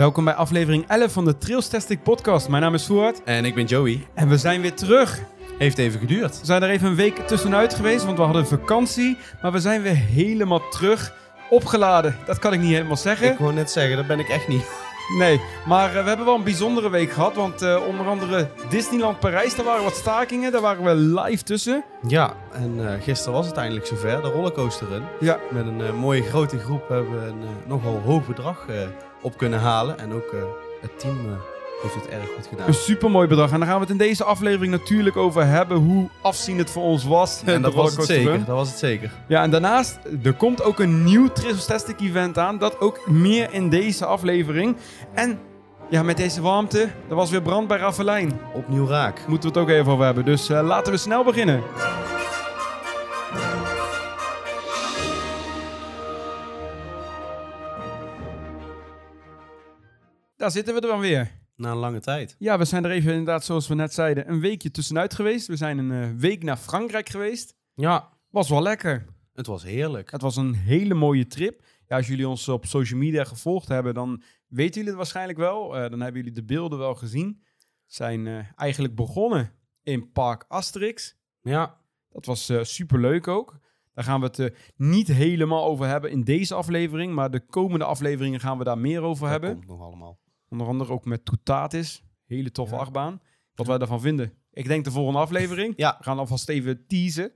Welkom bij aflevering 11 van de Trailstastic podcast. Mijn naam is Voort En ik ben Joey. en we zijn weer terug. Heeft even geduurd. We zijn er even een week tussenuit geweest, want we hadden vakantie. Maar we zijn weer helemaal terug opgeladen. Dat kan ik niet helemaal zeggen. Ik wou net zeggen, dat ben ik echt niet. Nee, maar eh, we hebben wel een bijzondere week gehad. Want eh, onder andere Disneyland Parijs, daar waren wat stakingen. Daar waren we live tussen. Ja, en eh, gisteren was het eindelijk zover, de rollercoaster run. Ja. Met een mooie grote groep hebben we een nogal hoog bedrag op kunnen halen. En ook eh, het team eh, heeft het erg goed gedaan. Een supermooi bedrag. En daar gaan we het in deze aflevering natuurlijk over hebben. Hoe afzienend voor ons was. En dat was het zeker, dat was het zeker. Ja, en daarnaast, er komt ook een nieuw Trailstastic event aan. Dat ook meer in deze aflevering. En ja, met deze warmte, er was weer brand bij Raffelijn. Opnieuw raak. Moeten we het ook even over hebben. Dus eh, laten we snel beginnen. Daar zitten we er dan weer. Na een lange tijd. Ja, we zijn er even inderdaad, zoals we net zeiden, een weekje tussenuit geweest. We zijn een eh, week naar Frankrijk geweest. Ja, Was wel lekker. het was heerlijk. Het was een hele mooie trip. Ja, als jullie ons op social media gevolgd hebben, dan weten jullie het waarschijnlijk wel. Eh, dan hebben jullie de beelden wel gezien. We zijn eh, eigenlijk begonnen in Park Asterix. Ja, Dat was super superleuk ook. Daar gaan we het niet helemaal over hebben in deze aflevering. Maar de komende afleveringen gaan we daar meer over dat hebben. komt nog allemaal. Onder andere ook met Toetatis. Hele toffe Ja. achtbaan. Wat wij daarvan vinden. Ik denk de volgende aflevering. Ja. We gaan alvast even teasen.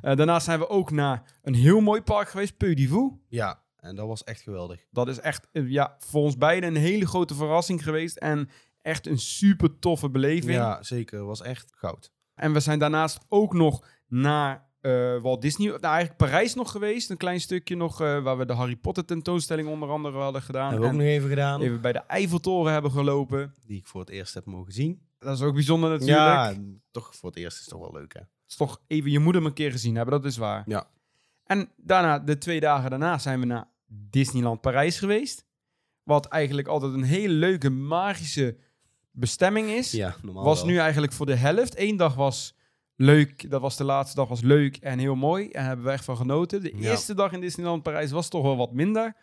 Eh, daarnaast zijn we ook naar een heel mooi park geweest. Peu d'Ivoux. Ja, en dat was echt geweldig. Dat is echt eh, ja, voor ons beiden een hele grote verrassing geweest. En echt een super toffe beleving. Ja, zeker. was echt goud. En we zijn daarnaast ook nog naar eh, Walt Disney, nou eigenlijk Parijs nog geweest. Een klein stukje nog eh, waar we de Harry Potter tentoonstelling onder andere hadden gedaan. Hebben we ook nog even gedaan. even bij de Eiffeltoren hebben gelopen. Die ik voor het eerst heb mogen zien. Dat is ook bijzonder natuurlijk. Ja, toch voor het eerst is het toch wel leuk hè. Het is toch even je moeder een keer gezien hebben, dat is waar. Ja. En daarna, de twee dagen daarna, zijn we naar Disneyland Parijs geweest. Wat eigenlijk altijd een hele leuke, magische bestemming is. Ja, normaal was wel. nu eigenlijk voor de helft. Eén dag was leuk, dat was de laatste dag, was leuk en heel mooi. En hebben we echt van genoten. De Ja. eerste dag in Disneyland Parijs was toch wel wat minder.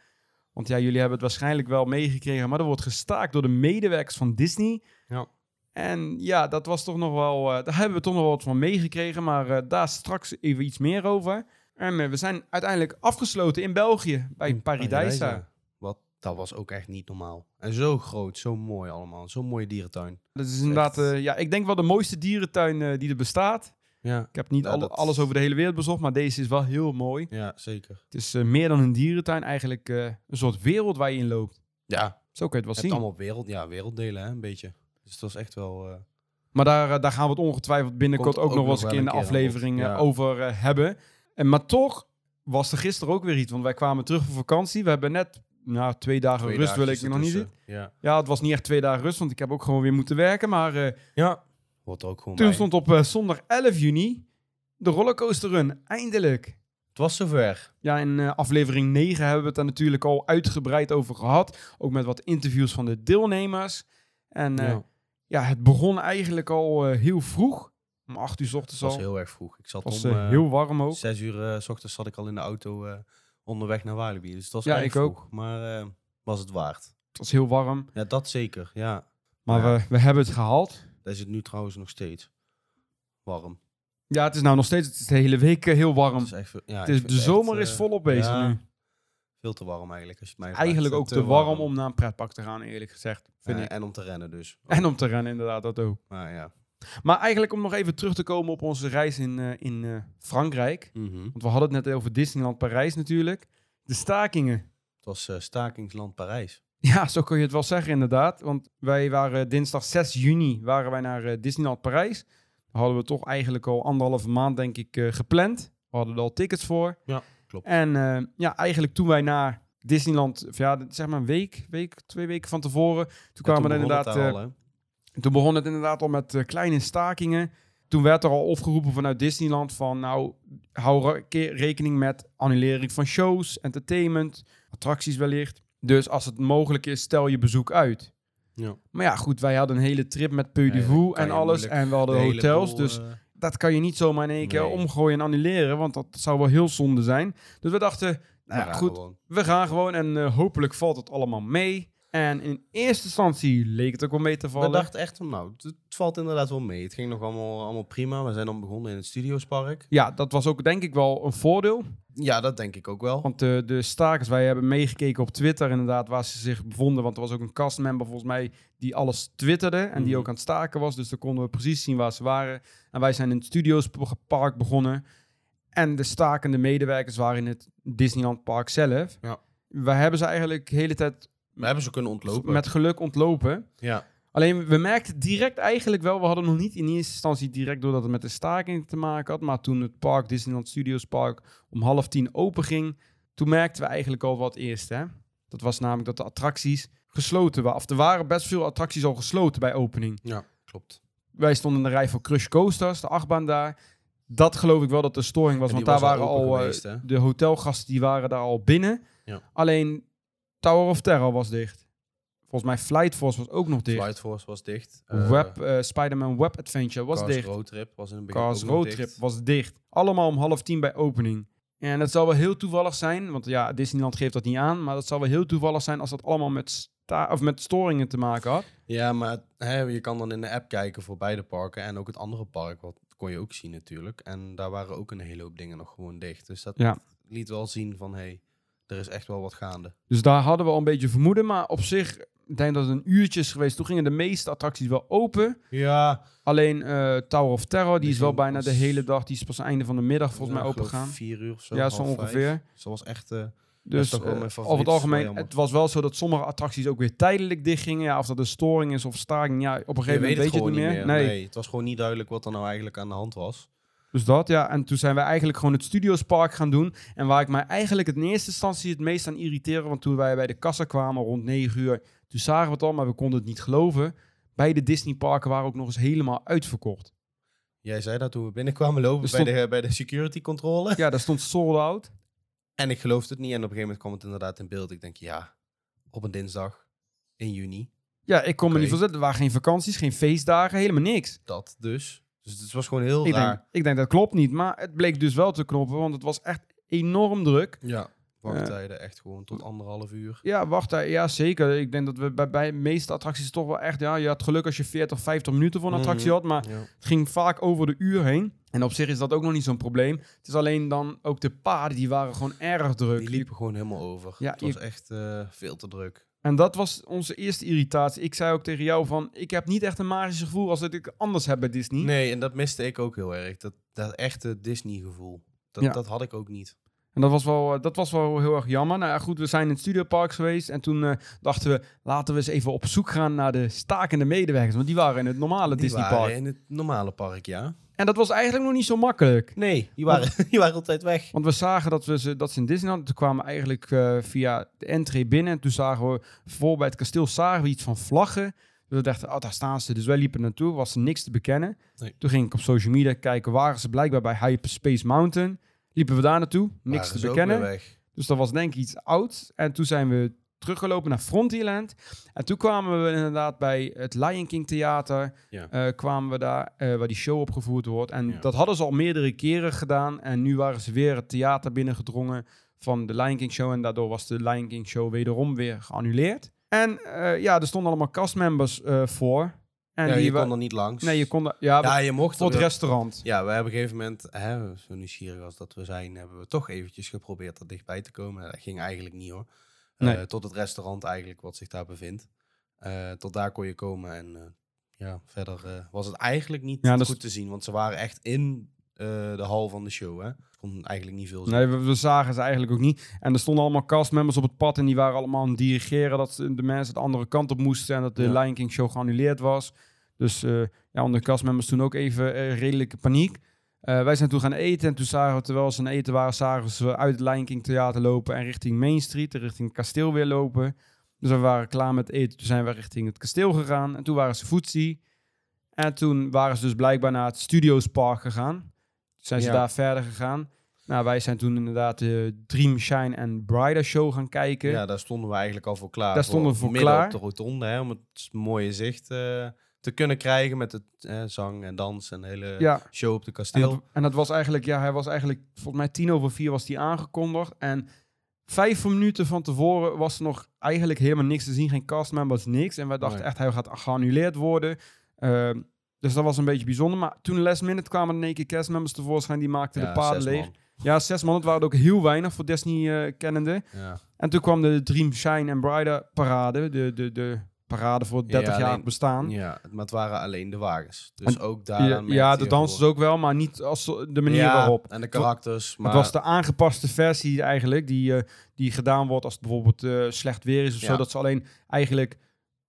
Want ja, jullie hebben het waarschijnlijk wel meegekregen, maar er wordt gestaakt door de medewerkers van Disney. Ja. En ja, dat was toch nog wel, eh, daar hebben we toch nog wel wat van meegekregen, maar eh, daar straks even iets meer over. En eh, we zijn uiteindelijk afgesloten in België, bij Paradijsa. Dat was ook echt niet normaal. En zo groot, zo mooi allemaal. Zo'n mooie dierentuin. Dat is inderdaad, eh, ja, ik denk wel de mooiste dierentuin eh, die er bestaat. Ja, Ik heb niet Ja, alle- dat- alles over de hele wereld bezocht, maar deze is wel heel mooi. ja zeker. Het is eh, meer dan een dierentuin, eigenlijk een soort wereld waar je in loopt. Ja, Zo kun je het wel het zien. allemaal wereld, ja, werelddelen hè, een beetje. Dus het was echt wel... Maar daar, daar gaan we het ongetwijfeld binnenkort ook, nog wel eens een keer in de aflevering ja. over hebben. En, maar toch was er gisteren ook weer iets, want wij kwamen terug van vakantie. We hebben net nou, twee dagen twee rust, wil ik nog niet zien. Ja. Ja, het was niet echt twee dagen rust, want ik heb ook gewoon weer moeten werken. Maar eh, ja, er ook gewoon toen bij. stond op eh, zondag 11 juni de rollercoaster run, eindelijk. Het was zover. Ja, in eh, aflevering 9 hebben we het daar natuurlijk al uitgebreid over gehad. Ook met wat interviews van de deelnemers. En ja. ja, het begon eigenlijk al heel vroeg. Om 8 uur s ochtends het was al. heel erg vroeg. Ik zat was om heel warm ook. zes uur s ochtends zat ik al in de auto onderweg naar Walibi. Dus het was Ja, ik ook. Maar eh, was het waard. Het was heel warm. Ja, dat zeker. Ja, Maar Ja. we, we hebben het gehaald. dat is het nu trouwens nog steeds. Warm. Ja, het is nou nog steeds het is de hele week eh, heel warm. Het is echt, ja, Het is, de zomer echt, is eh, volop bezig ja, nu. Veel te warm eigenlijk, als je het mij vraagt. Eigenlijk ook Te warm om naar een pretpark te gaan, eerlijk gezegd. Vind ik. En om te rennen dus. En om te rennen, inderdaad, dat ook. Maar ja. Maar eigenlijk om nog even terug te komen op onze reis in, eh, in eh, Frankrijk. Mhm. Want we hadden het net over Disneyland Parijs natuurlijk. De stakingen. Het was eh, stakingsland Parijs. Ja, zo kun je het wel zeggen inderdaad. Want wij waren dinsdag 6 juni waren wij naar Disneyland Parijs. Daar hadden we toch eigenlijk al anderhalve maand denk ik gepland. We hadden er al tickets voor. Ja, klopt. En ja, eigenlijk toen wij naar Disneyland, ja, zeg maar een week, week, twee weken van tevoren. Toen kwamen er inderdaad, toen begon het inderdaad al met eh, kleine stakingen. Toen werd er al opgeroepen vanuit Disneyland van, nou, hou re- ke- rekening met annulering van shows, entertainment, attracties wellicht. Dus als het mogelijk is, stel je bezoek uit. Ja. Maar ja, goed, wij hadden een hele trip met Peu de Ja, en alles. En we hadden hotels, boel, dus eh, dat kan je niet zomaar in één keer omgooien en annuleren, want dat zou wel heel zonde zijn. Dus we dachten, nou we ja, gaan goed, gewoon. we gaan gewoon en eh, hopelijk valt het allemaal mee. En in eerste instantie leek het ook wel mee te vallen. We dachten echt nou, het, valt inderdaad wel mee. Het ging nog allemaal, allemaal prima. We zijn dan begonnen in het Studiospark. Ja, dat was ook denk ik wel een voordeel. Ja, dat denk ik ook wel. Want de, de stakers, wij hebben meegekeken op Twitter inderdaad waar ze zich bevonden. Want er was ook een castmember volgens mij die alles twitterde en die Mhm. ook aan het staken was. Dus dan konden we precies zien waar ze waren. En wij zijn in het Studiospark begonnen. En de stakende medewerkers waren in het Disneyland Park zelf. Ja. We hebben ze eigenlijk de hele tijd We hebben ze kunnen ontlopen. met geluk ontlopen. Ja. Alleen we merkten direct eigenlijk wel, we hadden nog niet in eerste instantie direct doordat het met de staking te maken had, maar toen het park, Disneyland Studios Park, om half tien open ging, toen merkten we eigenlijk al wat eerst. Hè? Dat was namelijk dat de attracties gesloten waren. Of er waren best veel attracties al gesloten bij opening. ja, klopt. Wij stonden in de rij voor Crush Coasters, de achtbaan daar. Dat geloof ik wel dat de storing was, want daar was al waren al eh, geweest, de hotelgasten die waren daar al binnen. Ja. Alleen Tower of Terror was dicht. Volgens mij Flight Force was ook nog dicht. Flight Force was dicht. Web, eh, Spider-Man Web Adventure was Cars dicht. Road Trip was in een begin Cars Road dicht. Trip was dicht. Allemaal om half tien bij opening. En dat zal wel heel toevallig zijn, want ja, Disneyland geeft dat niet aan, maar dat zal wel heel toevallig zijn als dat allemaal met, sta of met storingen te maken had. Ja, maar hè, je kan dan in de app kijken voor beide parken en ook het andere park, wat kon je ook zien natuurlijk. En daar waren ook een hele hoop dingen nog gewoon dicht. Dus dat Ja. liet wel zien van, hé, hey, er is echt wel wat gaande. Dus daar hadden we al een beetje vermoeden, maar op zich, ik denk dat het een uurtje is geweest. Toen gingen de meeste attracties wel open. Ja, Alleen eh, Tower of Terror, die Die is wel bijna de hele dag, die is pas einde van de middag volgens mij open gegaan. Vier uur of zo. Ja, zo ongeveer. Ze was echt... eh, Dus mijn over het algemeen, het was wel zo dat sommige attracties ook weer tijdelijk dichtgingen. Ja, of dat een storing is of staking, ja, op een gegeven moment weet je het niet meer. Nee. Nee. het was gewoon niet duidelijk wat er nou eigenlijk aan de hand was. Dus dat, ja. En toen zijn we eigenlijk gewoon het Studiospark gaan doen. En waar ik mij eigenlijk in eerste instantie het meest aan irriteerde, want toen wij bij de kassa kwamen rond 9 uur, toen zagen we het al, maar we konden het niet geloven. Beide Disneyparken waren ook nog eens helemaal uitverkocht. Jij zei dat toen we binnenkwamen lopen bij, de, bij de security controle. Ja, daar stond sold out. En ik geloofde het niet. En op een gegeven moment kwam het inderdaad in beeld. Ik denk, ja, op een dinsdag in juni. Ja, ik kon me Oké. niet voorstellen. Er waren geen vakanties, geen feestdagen, helemaal niks. Dat dus. Dus het was gewoon heel Ik raar. denk, ik denk dat klopt niet, maar het bleek dus wel te kloppen, want het was echt enorm druk. Ja. Wachttijden echt gewoon tot anderhalf uur. Ja, wacht, daar- ja zeker. Ik denk dat we bij, bij de meeste attracties toch wel echt, ja, je had geluk als je 40, 50 minuten voor een attractie Mhm. had, maar Ja. het ging vaak over de uur heen. En op zich is dat ook nog niet zo'n probleem. Het is alleen dan ook de paden, die waren gewoon erg druk. Die liepen gewoon helemaal over. Ja, het was je- echt eh, veel te druk. En dat was onze eerste irritatie. Ik zei ook tegen jou van, ik heb niet echt een magisch gevoel als dat ik anders heb bij Disney. Nee, en dat miste ik ook heel erg. Dat, dat echte Disney-gevoel. Dat, Ja. dat had ik ook niet. En dat was, wel, eh, dat was wel heel erg jammer. Nou ja, goed, we zijn in het studiopark geweest. En toen eh, dachten we, laten we eens even op zoek gaan naar de stakende medewerkers. Want die waren in het normale Die Disneypark. waren in het normale park, ja. En dat was eigenlijk nog niet zo makkelijk. Nee, die waren, die waren altijd weg. Want we zagen dat, we ze, dat ze in Disneyland... Toen kwamen eigenlijk eh, via de entree binnen. En toen zagen we, voor bij het kasteel zagen we iets van vlaggen. Dus we dachten, oh, daar staan ze. Dus wij liepen naartoe, was er niks te bekennen. Nee. Toen ging ik op social media kijken, waren ze blijkbaar bij Hyperspace Mountain. Liepen we daar naartoe, niks te bekennen. Dus dat was denk ik iets oud. En toen zijn we teruggelopen naar Frontierland. En toen kwamen we inderdaad bij het Lion King Theater. Ja. eh, kwamen we daar, eh, waar die show opgevoerd wordt. En Ja. dat hadden ze al meerdere keren gedaan. En nu waren ze weer het theater binnengedrongen van de Lion King Show. En daardoor was de Lion King Show wederom weer geannuleerd. En eh, ja, er stonden allemaal castmembers eh voor. En ja, die je kon er niet langs. Nee, je kon... Ja, ja, je mocht voor het restaurant. Ja, we hebben op een gegeven moment, hè, zo nieuwsgierig als dat we zijn, hebben we toch eventjes geprobeerd er dichtbij te komen. Dat ging eigenlijk niet hoor. Eh, tot het restaurant eigenlijk wat zich daar bevindt. Eh, tot daar kon je komen en eh, ja, verder was het eigenlijk niet Ja, goed te zien. Want ze waren echt in eh, de hal van de show. Hè. Kon eigenlijk niet veel. Nee, we, we zagen ze eigenlijk ook niet. En er stonden allemaal castmembers op het pad en die waren allemaal aan het dirigeren dat de mensen de andere kant op moesten en dat de Ja. Lion King show geannuleerd was. Dus eh ja, onder de castmembers toen ook even eh, redelijke paniek. Wij zijn toen gaan eten en toen zagen we, terwijl ze aan eten waren, zagen ze uit het Lion King theater lopen en richting Main Street, richting het kasteel weer lopen. Dus we waren klaar met eten. Toen zijn we richting het kasteel gegaan en toen waren ze voetzie. En toen waren ze dus blijkbaar naar het Studios Park gegaan. Zijn ze Ja. daar verder gegaan. Nou, wij zijn toen inderdaad de Dream Shine en Brighter show gaan kijken. Ja, daar stonden we eigenlijk al voor klaar. Daar stonden we voor midden klaar. op de rotonde, hè, om het mooie zicht eh, te kunnen krijgen met het eh, zang en dans en de hele Ja, show op de en kasteel. dat, en dat was eigenlijk, ja, hij was eigenlijk, volgens mij tien over vier was die aangekondigd. En vijf minuten van tevoren was er nog eigenlijk helemaal niks te zien. Geen castmembers, niks. En wij dachten Nee. echt, hij gaat geannuleerd worden. Ehm, dus dat was een beetje bijzonder. Maar toen last minute kwamen in één keer castmembers tevoorschijn. Die maakten de paden leeg. Ja, zes man. Het waren ook heel weinig voor Disney eh, kennende. Ja. En toen kwam de Dream Shine and Brighter parade. De, de, de parade voor het 30 Ja, jaar bestaan. ja, maar het waren alleen de wagens. Dus En- ook daar. Ja, ja, de dansers ook wel, maar niet als de manier ja, waarop. En de karakters. Maar Het was de aangepaste versie eigenlijk, die, eh, die gedaan wordt als het bijvoorbeeld eh, slecht weer is of zo. Dat ze alleen eigenlijk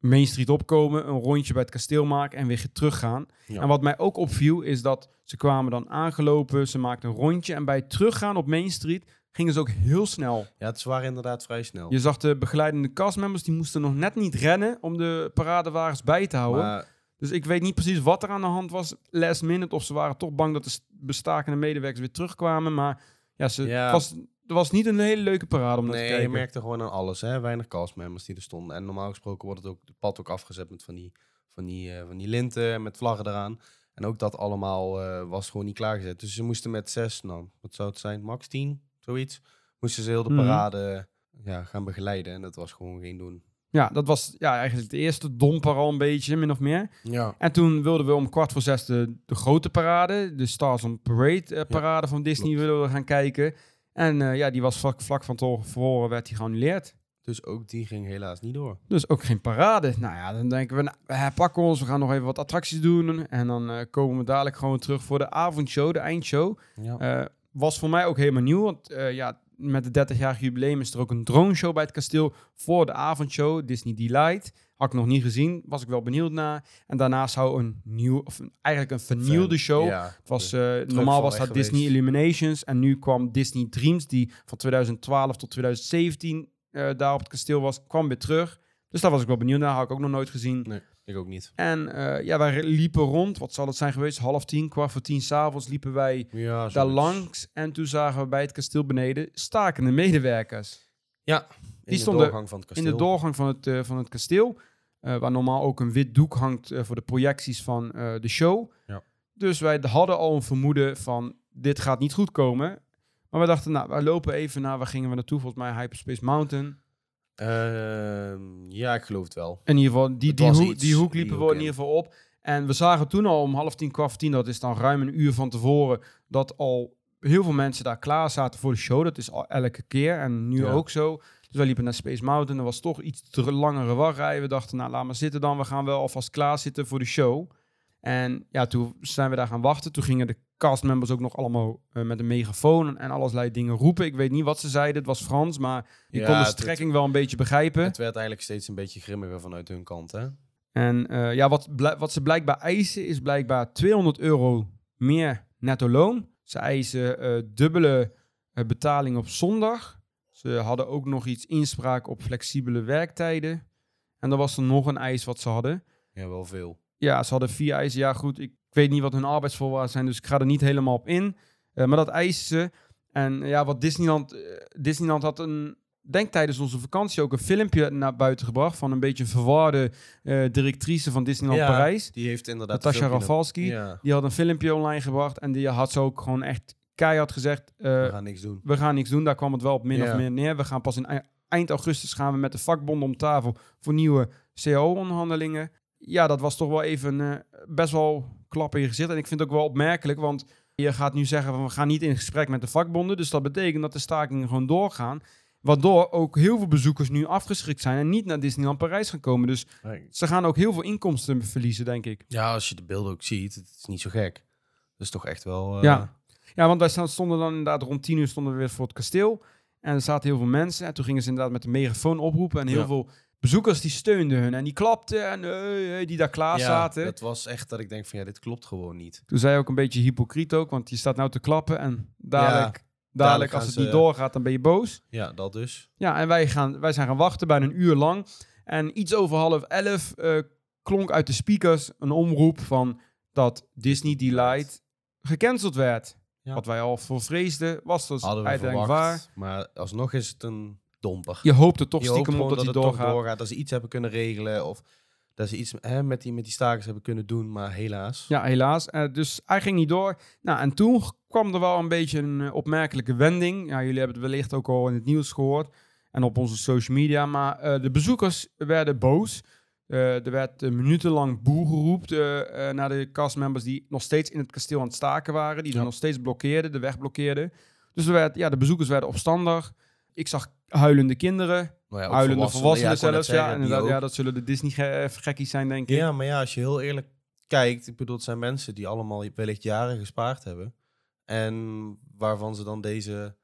Main Street opkomen, een rondje bij het kasteel maken en weer teruggaan. Ja. En wat mij ook opviel is dat ze kwamen dan aangelopen, ze maakten een rondje. En bij het teruggaan op Main Street gingen ze ook heel snel. ja, het waren inderdaad vrij snel. Je zag de begeleidende castmembers, die moesten nog net niet rennen om de paradewagens bij te houden. maar Dus ik weet niet precies wat er aan de hand was last minute. Of ze waren toch bang dat de bestakende medewerkers weer terugkwamen. Maar ja, ze, Ja. Was, het was niet een hele leuke parade om naar te nee, kijken. je merkte gewoon aan alles. Hè? Weinig castmembers die er stonden. En normaal gesproken wordt het ook, het pad ook afgezet met van die, van die, eh, van die linten met vlaggen eraan. En ook dat allemaal eh, was gewoon niet klaargezet. Dus ze moesten met zes, nou, wat zou het zijn, max tien, zoiets. Moesten ze heel de Mhm. parade ja, gaan begeleiden. En dat was gewoon geen doen. Ja, dat was ja, eigenlijk de eerste domper al een beetje, min of meer. Ja. En toen wilden we om kwart voor zes de, de grote parade, de Stars on Parade eh, parade van Disney, klopt. wilden we gaan kijken. En eh, ja, die was vlak, vlak van tevoren werd die geannuleerd. Dus ook die ging helaas niet door. Dus ook geen parade. Nou ja, dan denken we, nou, we herpakken ons, we gaan nog even wat attracties doen. En dan eh, komen we dadelijk gewoon terug voor de avondshow, de eindshow. Ja. Eh, was voor mij ook helemaal nieuw, want ja, met de 30-jarig jubileum is er ook een drone show bij het kasteel voor de avondshow, Disney Delight. Had ik nog niet gezien, was ik wel benieuwd naar. En daarna zou een nieuw, of een- eigenlijk een vernieuwde show. Ja, Het was, eh, normaal was dat Disney geweest. Illuminations en nu kwam Disney Dreams, die van 2012 tot 2017 eh, daar op het kasteel was, kwam weer terug. Dus daar was ik wel benieuwd naar, had ik ook nog nooit gezien. nee, ik ook niet. En eh, ja, wij liepen rond, wat zal het zijn geweest, half tien, kwart voor tien s'avonds liepen wij Ja, daar langs. En toen zagen we bij het kasteel beneden stakende medewerkers. Ja, in de stonden doorgang van het kasteel. In de doorgang van het, eh, van het kasteel. eh, waar normaal ook een wit doek hangt eh, voor de projecties van de show. Ja. Dus wij hadden al een vermoeden van dit gaat niet goed komen. Maar we dachten, nou, wij lopen even naar, waar gingen we naartoe? Volgens mij Hyperspace Mountain. Ehm, ja, ik geloof het wel. In ieder geval, die, die, hoek, die hoek die liepen hoek we in in. ieder geval op. En we zagen toen al om half tien, kwart voor tien, dat is dan ruim een uur van tevoren, dat al heel veel mensen daar klaar zaten voor de show. Dat is al elke keer en nu Ja. ook zo. Dus wij liepen naar Space Mountain. Er was toch iets te langere wachtrij. We dachten, nou laat maar zitten dan. We gaan wel alvast klaar zitten voor de show. En ja, toen zijn we daar gaan wachten. Toen gingen de castmembers ook nog allemaal eh, met een megafoon en allerlei dingen roepen. Ik weet niet wat ze zeiden. Het was Frans, maar je Ja, kon de het- strekking wel een beetje begrijpen. Het werd eigenlijk steeds een beetje grimmiger vanuit hun kant, hè? En eh, ja, wat, wat ze blijkbaar eisen is blijkbaar 200 euro meer netto loon. Ze eisen eh, dubbele betaling op zondag. Ze hadden ook nog iets inspraak op flexibele werktijden. En dan was er nog een eis wat ze hadden. Ja, wel veel. Ja, ze hadden vier eisen. Ja, goed, ik weet niet wat hun arbeidsvoorwaarden zijn, dus ik ga er niet helemaal op in. Eh, maar dat eisen ze. En eh, ja, wat Disneyland... eh, Disneyland had een... Denk tijdens onze vakantie ook een filmpje naar buiten gebracht van een beetje een verwarde eh, directrice van Disneyland Ja, Parijs. Die heeft inderdaad... Natasha Rafalski. Ja, Die had een filmpje online gebracht en die had ze ook gewoon echt keihard gezegd... eh, we gaan niks doen. we gaan niks doen. Daar kwam het wel op min Ja. of meer neer. We gaan pas in ei- eind augustus gaan we met de vakbonden om tafel voor nieuwe CAO-onderhandelingen. Ja, dat was toch wel even eh, best wel klap in je gezicht. En ik vind het ook wel opmerkelijk, want je gaat nu zeggen van we gaan niet in gesprek met de vakbonden. Dus dat betekent dat de stakingen gewoon doorgaan. Waardoor ook heel veel bezoekers nu afgeschrikt zijn en niet naar Disneyland Parijs gaan komen. Dus ze gaan ook heel veel inkomsten verliezen, denk ik. Ja, als je de beelden ook ziet, het is niet zo gek. Dat is toch echt wel... eh, Ja. Ja, want wij stonden dan inderdaad rond tien uur stonden we weer voor het kasteel. En er zaten heel veel mensen. En toen gingen ze inderdaad met de megafoon oproepen. En heel Ja. veel bezoekers die steunden hun. En die klapten en hey, hey, die daar klaar Ja, zaten. dat was echt dat ik denk van ja, dit klopt gewoon niet. Toen zei je ook een beetje hypocriet ook. Want je staat nou te klappen. En dadelijk, dadelijk, als het ze- niet doorgaat, dan ben je boos. Ja, dat dus. Ja, en wij, gaan, wij zijn gaan wachten bijna een uur lang. En iets over half elf eh, klonk uit de speakers een omroep van dat Disney Delight gecanceld werd. Ja. Wat wij al voor vreesden, was dus Hadden we uiteindelijk verwacht. waar. Maar alsnog is het een domper. Je hoopt er toch Je stiekem op dat hij het toch doorgaat. doorgaat. Dat ze iets hebben kunnen regelen. Of dat ze iets hè, met, die, met die stakers hebben kunnen doen, maar helaas. Ja, helaas. Uh, dus hij ging niet door. Nou, en toen kwam er wel een beetje een uh, opmerkelijke wending. Ja, jullie hebben het wellicht ook al in het nieuws gehoord en op onze social media. Maar uh, de bezoekers werden boos. Er werd minutenlang boel geroept naar de castmembers die nog steeds in het kasteel aan het staken waren. Die ja. er nog steeds blokkeerden, de weg blokkeerden. Dus er werd, ja, de bezoekers werden opstandig. Ik zag huilende kinderen. Ja, huilende volwassenen, zelfs. ja, inderdaad, ja, dat zullen de Disney-gekkies zijn, denk ik. Ja, maar ja, als je heel eerlijk kijkt, ik bedoel, het zijn mensen die allemaal wellicht jaren gespaard hebben. En waarvan ze dan deze,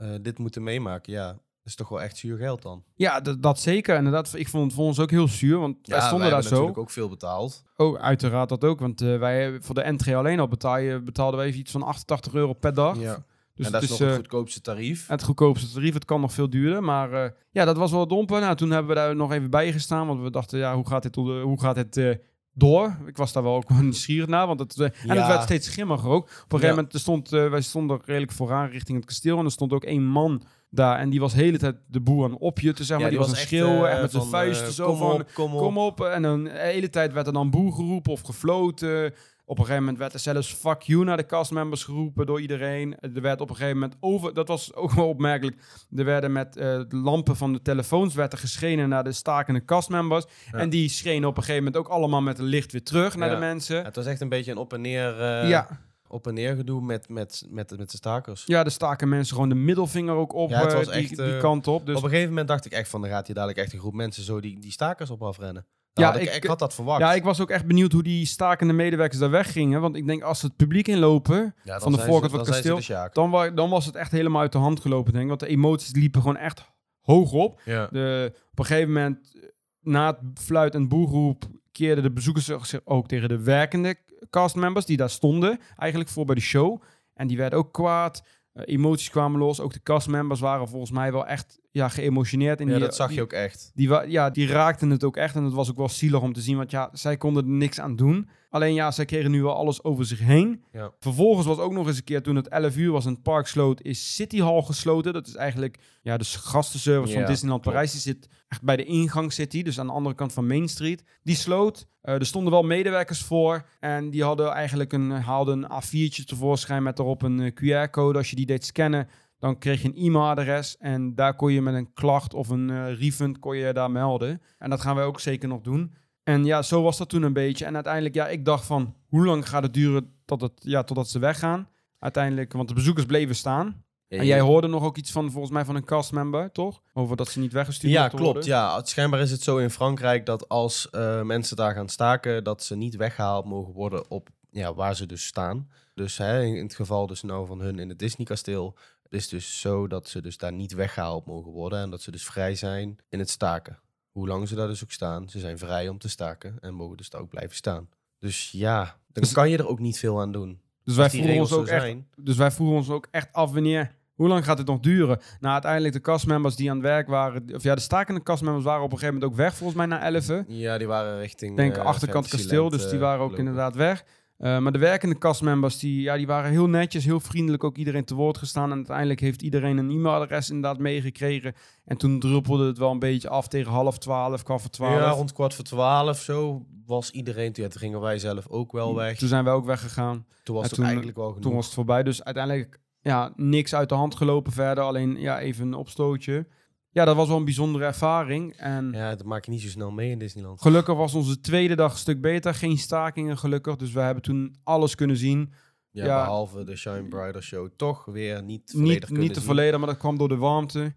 uh, dit moeten meemaken. Ja, dat is toch wel echt zuur geld dan. Ja, dat zeker. Inderdaad, ik vond het voor ons ook heel zuur, want ja, wij stonden daar zo. natuurlijk ook veel betaald. Oh, uiteraard dat ook, want uh, wij voor de entree alleen al betaal betaalden we even iets van 88 euro per dag. Ja. Dus en dat is, nog het uh, goedkoopste tarief. Het goedkoopste tarief. Het kan nog veel duurder. Maar uh, ja, dat was wel domper. Nou, toen hebben we daar nog even bij gestaan. Want we dachten, ja, hoe gaat dit, hoe gaat dit uh, door? Ik was daar wel ook nieuwsgierig naar. Want het, ja. En het werd steeds schimmiger ook. Op een gegeven ja. moment stond, wij stonden redelijk vooraan richting het kasteel. En er stond ook één man daar. En die was de hele tijd de boer aan opjutten, zeg maar. Ja, die, die, was, een schreeuwen, echt met zijn vuisten zo kom van, op, kom op. kom op. En dan de hele tijd werd er dan boer geroepen of gefloten. Op een gegeven moment werd er zelfs fuck you naar de castmembers geroepen door iedereen. Er werd op een gegeven moment over, dat was ook wel opmerkelijk, er werden met uh, de lampen van de telefoons werd er geschenen naar de stakende castmembers. En die schenen op een gegeven moment ook allemaal met een licht weer terug naar de mensen. het was echt een beetje een op en neer... Uh... Ja op en neer gedoe met, met, met, met de stakers. Ja, de staken mensen gewoon de middelvinger ook op ja, het was echt, die, die, kant op. Dus... Op een gegeven moment dacht ik echt van, dan gaat hier dadelijk echt een groep mensen zo die, die stakers op afrennen ja, ik, ik, had dat verwacht. Ja, ik was ook echt benieuwd hoe die stakende medewerkers daar weggingen. Want ik denk, als ze het publiek inlopen van de voorkant van het kasteel, dan, dan was het echt helemaal uit de hand gelopen, denk ik. Want de emoties liepen gewoon echt hoog op. Ja. De, op een gegeven moment, na het fluit en boerroep, keerden de bezoekers zich ook tegen de werkende castmembers die daar stonden, eigenlijk voor bij de show. En die werden ook kwaad. Uh, emoties kwamen los. Ook de castmembers waren volgens mij wel echt ja, geëmotioneerd. In ja, dat zag je ook echt. Die, ja, die raakten het ook echt. En het was ook wel zielig om te zien, want ja, zij konden er niks aan doen. Alleen ja, zij kregen nu wel alles over zich heen. Ja. Vervolgens was ook nog eens een keer, toen het 11 uur was en het park sloot, is City Hall gesloten. Dat is eigenlijk ja, de gastenservice van Disneyland Parijs. Die zit echt bij de ingang City, dus aan de andere kant van Main Street. Die sloot. Uh, er stonden wel medewerkers voor en die hadden eigenlijk een, haalden een A4'tje tevoorschijn met erop een eh, QR-code. Als je die deed scannen, dan kreeg je een e-mailadres en daar kon je met een klacht of een uh, refund kon je daar melden. En dat gaan wij ook zeker nog doen. En ja, zo was dat toen een beetje. En uiteindelijk, ja, ik dacht van, hoe lang gaat het duren tot het, ja, totdat ze weggaan? Uiteindelijk, want de bezoekers bleven staan. en jij hoorde nog ook iets van, volgens mij, van een castmember, toch? Over dat ze niet weggestuurd ja, klopt, worden. Ja, klopt. Schijnbaar is het zo in Frankrijk dat als uh, mensen daar gaan staken, dat ze niet weggehaald mogen worden op ja, waar ze dus staan. Dus hè, in het geval dus nou van hun in het Disney-kasteel, is dus zo dat ze dus daar niet weggehaald mogen worden en dat ze dus vrij zijn in het staken. Hoe lang ze daar dus ook staan, ze zijn vrij om te staken en mogen dus daar ook blijven staan. Dus ja, dan dus, kan je er ook niet veel aan doen. Dus wij, voeren ons ook echt, dus wij ons ook echt af wanneer hoe lang gaat het nog duren? Nou, uiteindelijk de castmembers die aan het werk waren... Of ja, de stakende castmembers waren op een gegeven moment ook weg, volgens mij, naar 11. Ja, die waren richting... denk uh, achterkant kasteel, dus die waren ook inderdaad weg. Uh, maar de werkende castmembers, die, ja, die waren heel netjes, heel vriendelijk ook iedereen te woord gestaan. En uiteindelijk heeft iedereen een e-mailadres inderdaad meegekregen. En toen druppelde het wel een beetje af tegen half twaalf, kwart voor twaalf. Ja, rond kwart voor twaalf zo was iedereen. Toen, toen gingen wij zelf ook wel weg. Toen zijn wij ook weggegaan. Toen was het eigenlijk wel genoeg. Toen was het voorbij. Dus uiteindelijk ja, niks uit de hand gelopen verder. Alleen ja, even een opstootje ja, dat was wel een bijzondere ervaring. En ja, dat maak je niet zo snel mee in Disneyland. Gelukkig was onze tweede dag een stuk beter. Geen stakingen, gelukkig. Dus we hebben toen alles kunnen zien. Ja, behalve de Shine Brighter Show. Toch weer niet volledig Niet, niet te volledig, maar dat kwam door de warmte.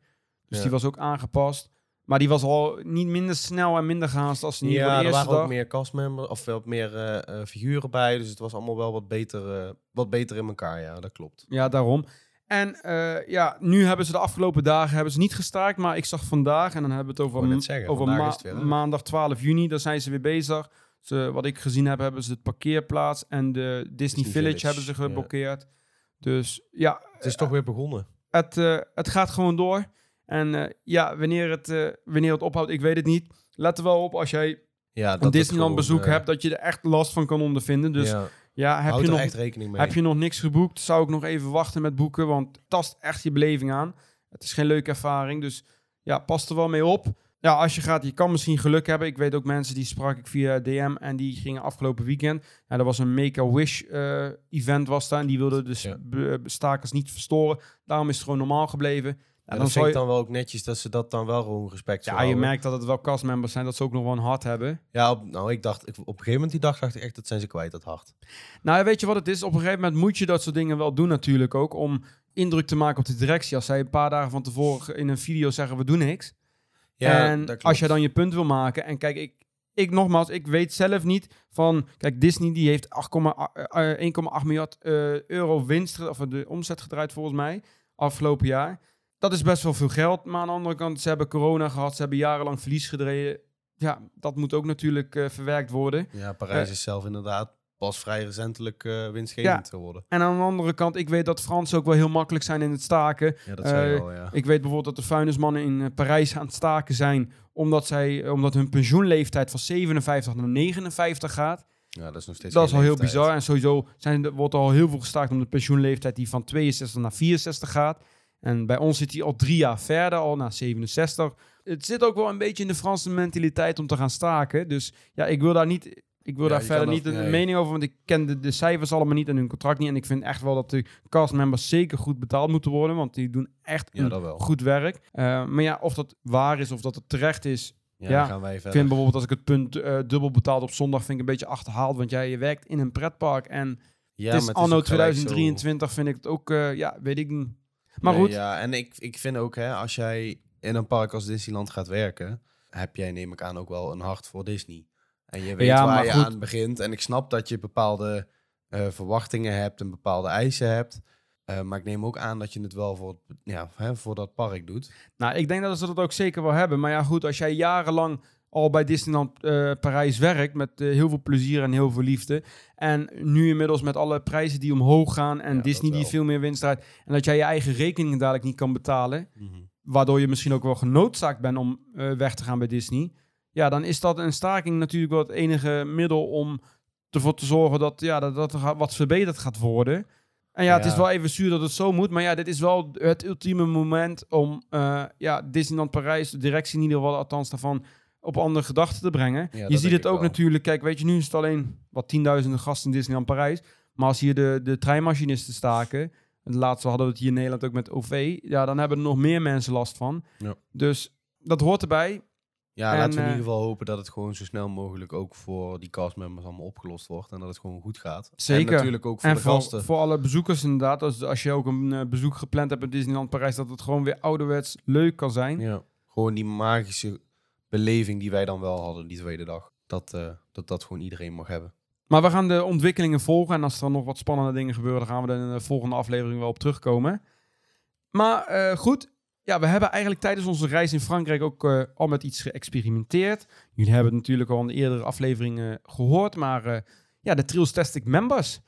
Dus die was ook aangepast. Maar die was al niet minder snel en minder gehaast als niet ja, de eerste er waren dag. ook meer castmembers of wat meer uh, figuren bij. Dus het was allemaal wel wat beter, uh, wat beter in elkaar. Ja, dat klopt. Ja, daarom. En uh, ja, nu hebben ze de afgelopen dagen hebben ze niet gestaakt. Maar ik zag vandaag, en dan hebben we het over, zeggen, over ma weer, maandag 12 juni, daar zijn ze weer bezig. Ze, wat ik gezien heb, hebben ze het parkeerplaats en de Disney, Village, hebben ze geblokkeerd. Dus ja. Het is toch weer begonnen. Het, uh, het gaat gewoon door. En uh, ja, wanneer het, wanneer het ophoudt, ik weet het niet. Let er wel op als jij ja, een Disneyland bezoek hebt, dat je er echt last van kan ondervinden. Dus ja. Ja, heb je, nog, echt rekening mee. heb je nog niks geboekt, zou ik nog even wachten met boeken, want het tast echt je beleving aan. Het is geen leuke ervaring, dus ja, pas er wel mee op. ja, als je gaat, je kan misschien geluk hebben. Ik weet ook mensen die sprak ik via DM en die gingen afgelopen weekend. Ja, er was een Make-A-Wish uh, event was daar en die wilden dus ja. stakers niet verstoren. Daarom is het gewoon normaal gebleven. Ja, dan vind ik dan wel ook netjes dat ze dat dan wel gewoon respect Ja, je merkt dat het wel castmembers zijn, dat ze ook nog wel een hart hebben. Ja, op, nou ik dacht, ik, op een gegeven moment die dag dacht ik echt, dat zijn ze kwijt, dat hart. Nou, weet je wat het is? Op een gegeven moment moet je dat soort dingen wel doen natuurlijk ook, om indruk te maken op de directie. Als zij een paar dagen van tevoren in een video zeggen, we doen niks. Ja, en als je dan je punt wil maken, en kijk, ik, ik nogmaals, ik weet zelf niet van, kijk, Disney die heeft 1,8 uh, miljard uh, euro winst, of de omzet gedraaid volgens mij, afgelopen jaar dat is best wel veel geld. Maar aan de andere kant, ze hebben corona gehad. Ze hebben jarenlang verlies gedreven. Ja, dat moet ook natuurlijk uh, verwerkt worden. Ja, Parijs uh, is zelf inderdaad pas vrij recentelijk uh, winstgevend ja. geworden. En aan de andere kant, ik weet dat Fransen ook wel heel makkelijk zijn in het staken. Ja, dat zei je wel, ja. Ik weet bijvoorbeeld dat de vuilnismannen in Parijs aan het staken zijn... omdat, zij, omdat hun pensioenleeftijd van 57 naar 59 gaat... Ja, dat is nog steeds Dat is al heel bizar. En sowieso zijn, wordt er al heel veel gestaakt om de pensioenleeftijd die van 62 naar 64 gaat. En bij ons zit hij al drie jaar verder, al na 67. Het zit ook wel een beetje in de Franse mentaliteit om te gaan staken. Dus ja, ik wil daar niet. Ik wil daar verder niet een mening over, want ik ken de, de, cijfers allemaal niet en hun contract niet. En ik vind echt wel dat de castmembers zeker goed betaald moeten worden, want die doen echt goed werk. Uh, maar ja, of dat waar is of dat het terecht is, ja, ja gaan wij ik vind bijvoorbeeld als ik het punt uh, dubbel betaald op zondag, vind ik een beetje achterhaald. Want jij je werkt in een pretpark en ja, het is anno 2023 vind ik het ook, uh, ja, weet ik niet maar goed. Ja, en ik, ik vind ook, hè, als jij in een park als Disneyland gaat werken, heb jij, neem ik aan, ook wel een hart voor Disney. En je weet waar je aan begint. En ik snap dat je bepaalde uh, verwachtingen hebt en bepaalde eisen hebt. Uh, maar ik neem ook aan dat je het wel voor, ja, hè, voor dat park doet. Nou, ik denk dat ze dat ook zeker wel hebben. Maar ja, goed, als jij jarenlang al bij Disneyland uh, Parijs werkt met uh, heel veel plezier en heel veel liefde. En nu inmiddels met alle prijzen die omhoog gaan en Disney die veel meer winst draait. En dat jij je eigen rekeningen dadelijk niet kan betalen. Mm -hmm. Waardoor je misschien ook wel genoodzaakt bent om uh, weg te gaan bij Disney. Ja, dan is dat een staking natuurlijk wel het enige middel om ervoor te zorgen dat, ja, dat, dat er wat verbeterd gaat worden. En ja, ja, het is wel even zuur dat het zo moet. Maar ja, dit is wel het ultieme moment om ja, Disneyland Parijs, de directie in ieder geval althans daarvan op andere gedachten te brengen. je ziet het ook natuurlijk, kijk, weet je, nu is het alleen wat tienduizenden gasten in Disneyland Parijs. Maar als hier de, de treinmachinisten staken, en de laatste hadden we het hier in Nederland ook met OV, ja, dan hebben er nog meer mensen last van. Ja. Dus dat hoort erbij. Ja, en, laten we in ieder eh, geval hopen dat het gewoon zo snel mogelijk ook voor die castmembers allemaal opgelost wordt. En dat het gewoon goed gaat. Zeker. En natuurlijk ook voor en de voor, gasten. voor alle bezoekers inderdaad. Als, als je ook een uh, bezoek gepland hebt in Disneyland Parijs, dat het gewoon weer ouderwets leuk kan zijn. Ja, gewoon die magische beleving die wij dan wel hadden die tweede dag. Dat, uh, dat dat gewoon iedereen mag hebben. Maar we gaan de ontwikkelingen volgen. En als er nog wat spannende dingen gebeuren, dan gaan we er in de volgende aflevering wel op terugkomen. Maar uh, goed, ja, we hebben eigenlijk tijdens onze reis in Frankrijk ook uh, al met iets geëxperimenteerd. Jullie hebben het natuurlijk al in de eerdere afleveringen gehoord. Maar ja, de Trailstastic Members.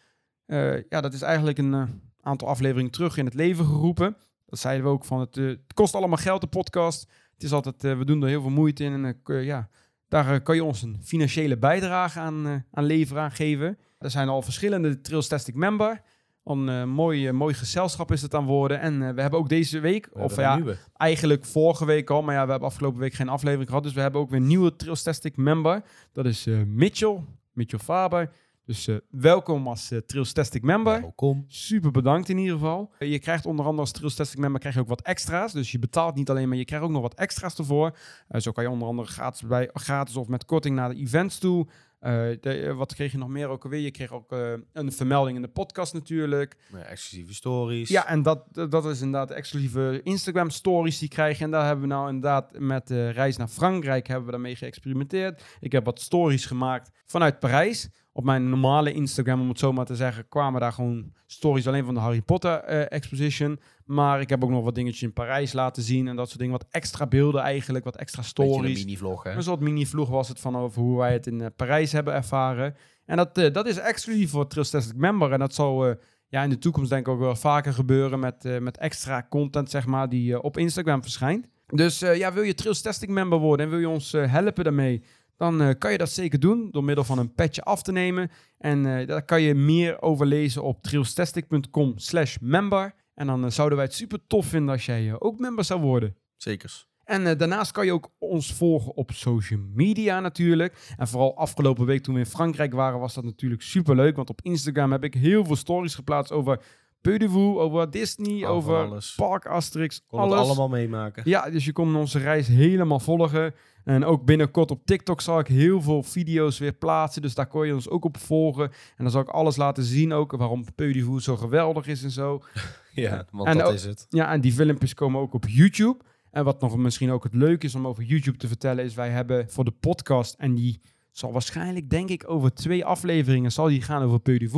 ja, dat is eigenlijk een aantal afleveringen terug in het leven geroepen. Dat zeiden we ook van het, het kost allemaal geld, de podcast. Het is altijd, uh, we doen er heel veel moeite in. En uh, ja, daar uh, kan je ons een financiële bijdrage aan, aan leveren, aan geven. Er zijn al verschillende Trailstastic member. Een mooi, mooi gezelschap is het aan worden. En we hebben ook deze week, of ja, eigenlijk vorige week al, maar ja, we hebben afgelopen week geen aflevering gehad. Dus we hebben ook weer een nieuwe Trailstastic member. Dat is Mitchell, Mitchell Faber. Dus uh, welkom als uh, Trailstastic member. Welkom. Super bedankt in ieder geval. Uh, je krijgt onder andere als Trailstastic member krijg je ook wat extra's. Dus je betaalt niet alleen, maar je krijgt ook nog wat extra's ervoor. zo kan je onder andere gratis, bij, gratis of met korting naar de events toe. De, wat kreeg je nog meer ook alweer? Je kreeg ook een vermelding in de podcast natuurlijk. Ja, exclusieve stories. Ja, en dat, dat is inderdaad exclusieve Instagram stories die krijg je. En daar hebben we nou inderdaad met de reis naar Frankrijk hebben we daarmee geëxperimenteerd. Ik heb wat stories gemaakt vanuit Parijs op mijn normale Instagram, om het zo maar te zeggen, kwamen daar gewoon stories alleen van de Harry Potter uh, exposition. Maar ik heb ook nog wat dingetjes in Parijs laten zien en dat soort dingen. Wat extra beelden eigenlijk, wat extra stories. een mini-vlog, hè? Een soort mini-vlog was het van over hoe wij het in uh, Parijs hebben ervaren. En dat, uh, dat is exclusief voor Trustastic Member. En dat zal ja, in de toekomst denk ik ook wel vaker gebeuren met, met extra content, zeg maar, die op Instagram verschijnt. Dus ja, wil je Trails Testing member worden en wil je ons helpen daarmee, dan uh, kan je dat zeker doen door middel van een petje af te nemen. En uh, daar kan je meer over lezen op trailstastic.com slash member. En dan uh, zouden wij het super tof vinden als jij ook member zou worden. Zekers. En daarnaast kan je ook ons volgen op social media natuurlijk. En vooral afgelopen week toen we in Frankrijk waren, was dat natuurlijk super leuk. Want op Instagram heb ik heel veel stories geplaatst over Peu over Disney, over, alles. Park Asterix. Kon alles. allemaal meemaken. Ja, dus je kon onze reis helemaal volgen. En ook binnenkort op TikTok zal ik heel veel video's weer plaatsen. Dus daar kon je ons ook op volgen. En dan zal ik alles laten zien ook. Waarom Peu zo geweldig is en zo. ja, want en dat is het. Ja, en die filmpjes komen ook op YouTube. En wat nog misschien ook het leuk is om over YouTube te vertellen, is wij hebben voor de podcast, en die zal waarschijnlijk, denk ik, over twee afleveringen zal die gaan over Peu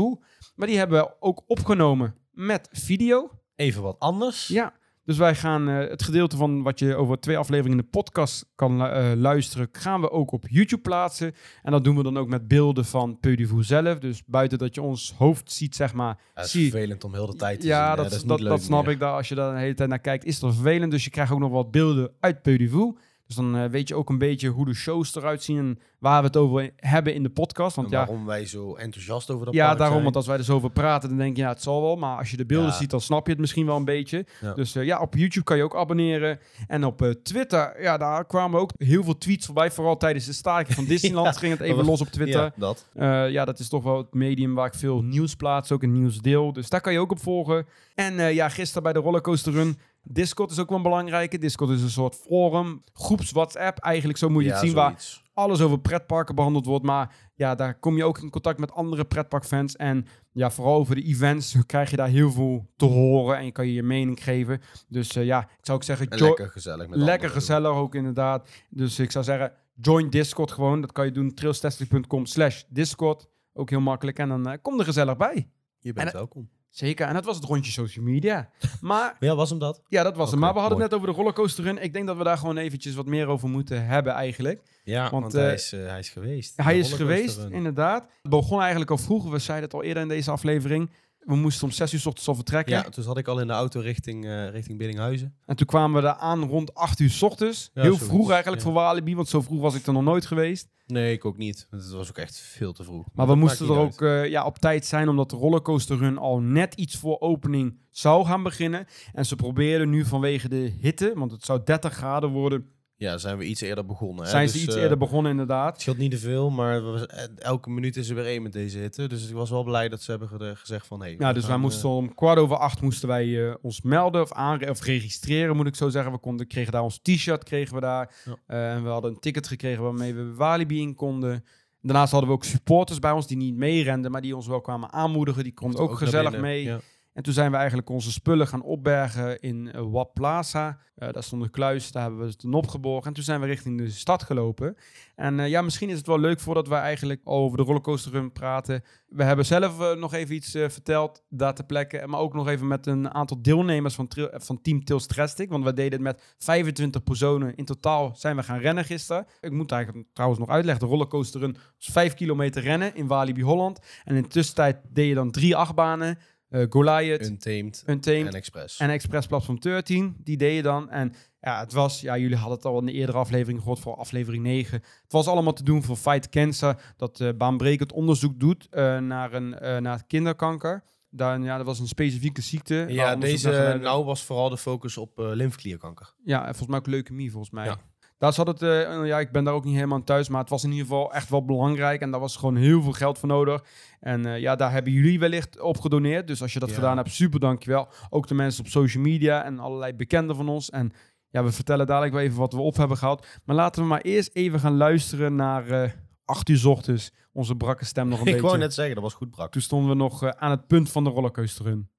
Maar die hebben we ook opgenomen met video. Even wat anders. Ja, dus wij gaan uh, het gedeelte van wat je over twee afleveringen in de podcast kan uh, luisteren, gaan we ook op YouTube plaatsen. En dat doen we dan ook met beelden van Peudivoer zelf. Dus buiten dat je ons hoofd ziet, zeg maar. Ja, is vervelend om heel de tijd te ja, zien. Dat, dat, dat, dat snap ik. Daar, als je daar de hele tijd naar kijkt, is dat vervelend. Dus je krijgt ook nog wat beelden uit Peudivoer. Dus dan uh, weet je ook een beetje hoe de shows eruit zien en waar we het over hebben in de podcast. Want waarom ja, wij zo enthousiast over dat Ja, daarom, want als wij er zo over praten, dan denk je, ja, het zal wel. Maar als je de beelden ziet, dan snap je het misschien wel een beetje. Dus uh, ja, op YouTube kan je ook abonneren. En op uh, Twitter, ja, daar kwamen ook heel veel tweets voorbij. Vooral tijdens de staking van Disneyland ging het even los op Twitter. Ja dat. ja, dat is toch wel het medium waar ik veel nieuws plaats, ook een nieuwsdeel. Dus daar kan je ook op volgen. En ja, gisteren bij de Rollercoaster Run Discord is ook wel een belangrijke. Discord is een soort forum, groeps WhatsApp. Eigenlijk zo moet je het zien waar alles over pretparken behandeld wordt. Maar ja, daar kom je ook in contact met andere pretparkfans. En ja, vooral over de events krijg je daar heel veel te horen. En je kan je je mening geven. Dus uh, ja, ik zou ook zeggen... lekker gezellig. Met lekker gezellig ook inderdaad. Dus ik zou zeggen, join Discord gewoon. Dat kan je doen, trailstesting.com slash Discord. Ook heel makkelijk. En dan uh, kom er gezellig bij. Je bent welkom. Zeker, en dat was het rondje social media. Maar, ja, was hem dat? Ja, dat was hem. Maar we hadden het net over de rollercoaster run. Ik denk dat we daar gewoon eventjes wat meer over moeten hebben eigenlijk. Ja, want, hij, eh, is, uh, hij is geweest. Hij is geweest, inderdaad. Het begon eigenlijk al vroeger. We zeiden het al eerder in deze aflevering. We moesten om 6 uur s ochtends al vertrekken. Ja, toen zat ik al in de auto richting, uh, richting Biddinghuizen. En toen kwamen we daar aan rond 8 uur s ochtends. Heel vroeg eigenlijk voor Walibi, want zo vroeg was ik er nog nooit geweest. Nee, ik ook niet. Het was ook echt veel te vroeg. Maar, we moesten er ook uh, ja, op tijd zijn, omdat de rollercoaster run al net iets voor opening zou gaan beginnen. En ze probeerden nu vanwege de hitte, want het zou 30 graden worden ja, zijn we iets eerder begonnen. Hè? Zijn ze dus, iets uh, eerder begonnen, inderdaad. Het scheelt niet te veel, maar eh, elke minuut is er weer één met deze hitte. Dus ik was wel blij dat ze hebben gezegd van... Hey, ja, dus wij moesten om kwart over acht moesten wij uh, ons melden of, aan, of registreren, moet ik zo zeggen. We konden, kregen daar ons t-shirt, kregen we daar. Ja. en we hadden een ticket gekregen waarmee we Walibi in konden. Daarnaast hadden we ook supporters bij ons die niet meerenden, maar die ons wel kwamen aanmoedigen. Die konden ook, ook, gezellig mee. Ja. En toen zijn we eigenlijk onze spullen gaan opbergen in uh, Wap Plaza. Uh, daar stond een kluis, daar hebben we het opgeborgen. En toen zijn we richting de stad gelopen. En uh, ja, misschien is het wel leuk voordat we eigenlijk over de rollercoaster run praten. We hebben zelf nog even iets verteld daar ter plekke. Maar ook nog even met een aantal deelnemers van, van Team Tils Drastic. Want we deden het met 25 personen. In totaal zijn we gaan rennen gisteren. Ik moet eigenlijk trouwens nog uitleggen. De rollercoaster run was 5 kilometer rennen in Walibi Holland. En in de tussentijd deed je dan drie achtbanen. Uh, Goliath, Untamed, Untamed en Express. En Express Platform 13, die deed je dan. En ja, het was, ja, jullie hadden het al in de eerdere aflevering gehoord, voor aflevering 9. Het was allemaal te doen voor Fight Cancer, dat uh, baanbrekend onderzoek doet uh, naar, een, naar kinderkanker. Dan, ja, dat was een specifieke ziekte. Ja, deze nou was vooral de focus op lymfeklierkanker. Ja, en volgens mij ook leukemie, volgens mij. Ja. Daar zat het, uh, ja, ik ben daar ook niet helemaal thuis, maar het was in ieder geval echt wel belangrijk. En daar was gewoon heel veel geld voor nodig. En uh, ja, daar hebben jullie wellicht op gedoneerd. Dus als je dat ja. gedaan hebt, super dankjewel. Ook de mensen op social media en allerlei bekenden van ons. En ja, we vertellen dadelijk wel even wat we op hebben gehad. Maar laten we maar eerst even gaan luisteren naar uh, 8 uur ochtends. Onze brakke stem nog een ik beetje. Ik wou net zeggen, dat was goed brak. Toen stonden we nog aan het punt van de rollercoaster run.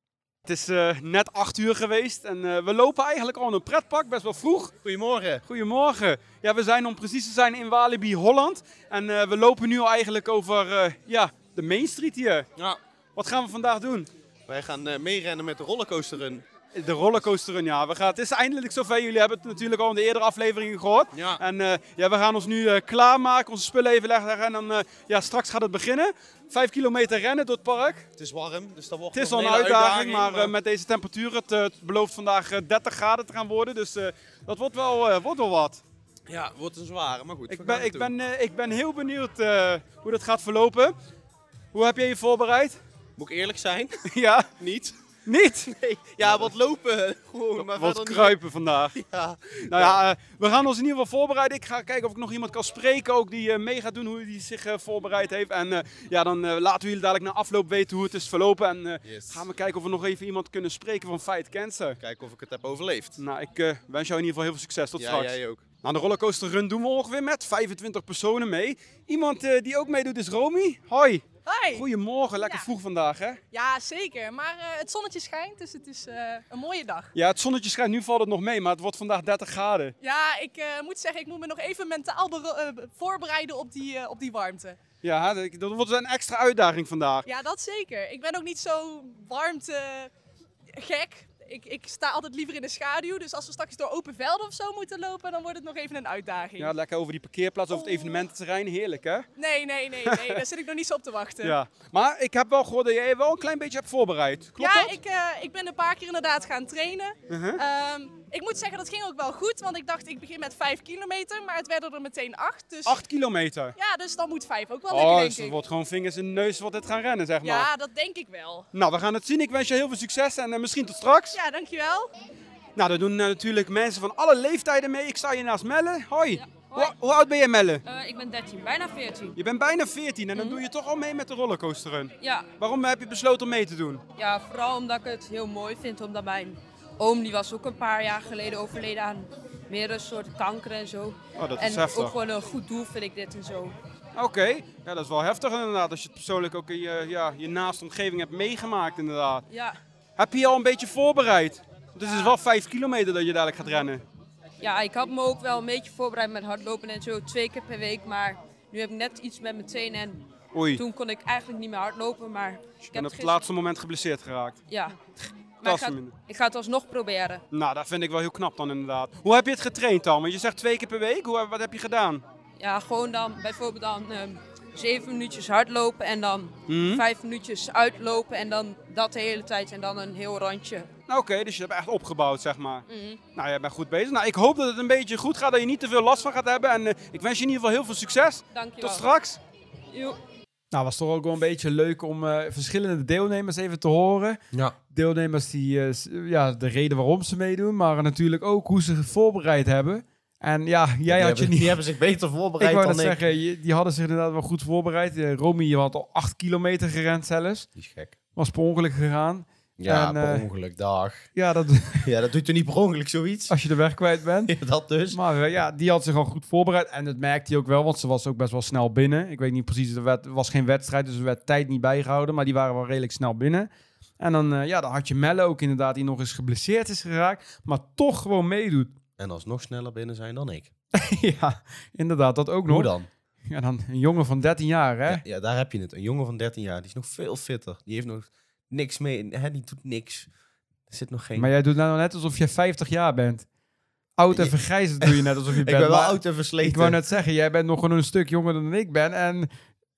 Het is uh, net acht uur geweest en uh, we lopen eigenlijk al in een pretpark, best wel vroeg. Goedemorgen. Goedemorgen. Ja, we zijn om precies te zijn in Walibi, Holland. En uh, we lopen nu eigenlijk over ja, de Main Street hier. Ja. Wat gaan we vandaag doen? Wij gaan meerennen met de rollercoaster de rollercoaster ja. We gaan, het is eindelijk zover. Jullie hebben het natuurlijk al in de eerdere afleveringen gehoord. Ja. En uh, ja, we gaan ons nu uh, klaarmaken, onze spullen even leggen. En dan, uh, ja, straks gaat het beginnen. Vijf kilometer rennen door het park. Het is warm, dus dat wordt Het is al een, uitdaging, maar, maar, met deze temperatuur, het, het belooft vandaag 30 graden te gaan worden. Dus dat wordt wel, wordt wel wat. Ja, wordt een zware, maar goed. Ik ben, ik ben, ik ben heel benieuwd hoe dat gaat verlopen. Hoe heb je je voorbereid? Moet ik eerlijk zijn? ja. Niet. Niet? Nee, ja, wat lopen. Gewoon, maar Wat kruipen vandaag. Ja. Nou ja, eh, we gaan ons in ieder geval voorbereiden. Ik ga kijken of ik nog iemand kan spreken ook die eh, mee gaat doen, hoe hij zich eh, voorbereid heeft. En ja, dan laten we jullie dadelijk na afloop weten hoe het is verlopen. En Yes. gaan we kijken of we nog even iemand kunnen spreken van Fight Cancer. Kijken of ik het heb overleefd. Nou, ik wens jou in ieder geval heel veel succes. Tot ja, straks. jij ook. Nou, de rollercoaster run doen we ongeveer met 25 personen mee. Iemand eh, die ook meedoet is Romy. Hoi. Hoi! Goedemorgen, lekker Ja. vroeg vandaag hè? Ja, zeker. Maar eh, het zonnetje schijnt, dus het is eh, een mooie dag. Ja, het zonnetje schijnt, nu valt het nog mee, maar het wordt vandaag 30 graden. Ja, ik moet zeggen, ik moet me nog even mentaal voorbereiden op die, op die warmte. Ja, dat dat wordt een extra uitdaging vandaag. Ja, dat zeker. Ik ben ook niet zo warmte gek. Ik, ik sta altijd liever in de schaduw. Dus als we straks door open velden of zo moeten lopen, dan wordt het nog even een uitdaging. Ja, lekker over die parkeerplaats, over het Oh. evenemententerrein, heerlijk hè? Nee, nee, nee, nee. Daar zit ik nog niet zo op te wachten. Ja, maar ik heb wel gehoord dat jij je wel een klein beetje hebt voorbereid. Klopt ja dat? ik, eh, ik ben een paar keer inderdaad gaan trainen. Uh-huh. Ehm, ik moet zeggen, dat ging ook wel goed. Want ik dacht, ik begin met 5 kilometer. Maar het werden er meteen 8. Dus Acht kilometer. ja, dus dan moet 5 ook wel Oh, lekker, dus denk het ik. wordt gewoon vingers in de neus wat dit gaan rennen, zeg maar. Ja, dat denk ik wel. Nou, we gaan het zien. Ik wens je heel veel succes en eh, misschien tot straks. Ja, dankjewel. Nou, daar doen eh, natuurlijk mensen van alle leeftijden mee. Ik sta hier naast Melle. Hoi. hoi. Hoe, hoe oud ben jij, Melle? Eh, ik ben 13, bijna 14. Je bent bijna 14 en dan Mhm. doe je toch al mee met de rollercoasterrun. Ja, Waarom heb je besloten om mee te doen? ja, vooral omdat ik het heel mooi vind. Omdat mijn oom, die was ook een paar jaar geleden overleden aan meerdere soorten kanker en zo. Oh, dat is en heftig. ook gewoon een goed doel vind ik dit en zo. Oké, ja, dat is wel heftig inderdaad. Als je het persoonlijk ook in je, ja, je naaste omgeving hebt meegemaakt inderdaad. Ja, Heb je je al een beetje voorbereid? Want het is wel 5 kilometer dat je dadelijk gaat rennen. ja, ik had me ook wel een beetje voorbereid met hardlopen en zo, twee keer per week. Maar nu heb ik net iets met mijn teen en Oei, toen kon ik eigenlijk niet meer hardlopen. Maar ik en heb op het laatste moment geblesseerd geraakt. Ja, maar ik ga, minder. ik ga het alsnog proberen. Nou, dat vind ik wel heel knap dan inderdaad. Hoe heb je het getraind dan? Want je zegt twee keer per week. Hoe, wat heb je gedaan? Ja, gewoon dan bijvoorbeeld dan ehm, zeven minuutjes hardlopen en dan Mhm. vijf minuutjes uitlopen en dan dat de hele tijd en dan een heel randje. Nou, Oké, dus je hebt echt opgebouwd, zeg maar. Mhm. Nou, jij bent goed bezig. Nou, ik hoop dat het een beetje goed gaat, dat je niet te veel last van gaat hebben. En eh, ik wens je in ieder geval heel veel succes. Dankjewel. Tot straks. Joe. Nou, was toch ook wel een beetje leuk om eh, verschillende deelnemers even te horen. Ja. Deelnemers die, eh, ja, de reden waarom ze meedoen, maar natuurlijk ook hoe ze zich voorbereid hebben. En ja, jij die had je niet... Die hebben zich beter voorbereid Ik wou dan ik. zeggen, die hadden zich inderdaad wel goed voorbereid. Eh, Romy, je had al acht kilometer gerend zelfs. Die is gek. Was per ongeluk gegaan. Ja, En, per eh, ongeluk, dag. Ja, dat, Ja, dat doet er niet per ongeluk zoiets. als je de weg kwijt bent. Ja, dat dus. Maar eh, ja, die had zich al goed voorbereid. En dat merkte hij ook wel, want ze was ook best wel snel binnen. Ik weet niet precies, er was geen wedstrijd, dus er werd tijd niet bijgehouden. Maar die waren wel redelijk snel binnen. En dan, eh, ja, dan had je Melle ook inderdaad, die nog eens geblesseerd is geraakt. Maar toch gewoon meedoet. En alsnog sneller binnen zijn dan ik. ja, inderdaad, dat ook Hoe nog. dan? Ja, dan een jongen van 13 jaar, hè? Ja, ja, daar heb je het. Een jongen van 13 jaar, die is nog veel fitter. Die heeft nog niks mee. Hè, die doet niks. Er zit nog geen... Maar jij doet nou net alsof je 50 jaar bent. Oud en vergrijzd doe je net alsof je ik bent. ben wel oud en versleten. Ik wou net zeggen, jij bent nog gewoon een stuk jonger dan ik ben. En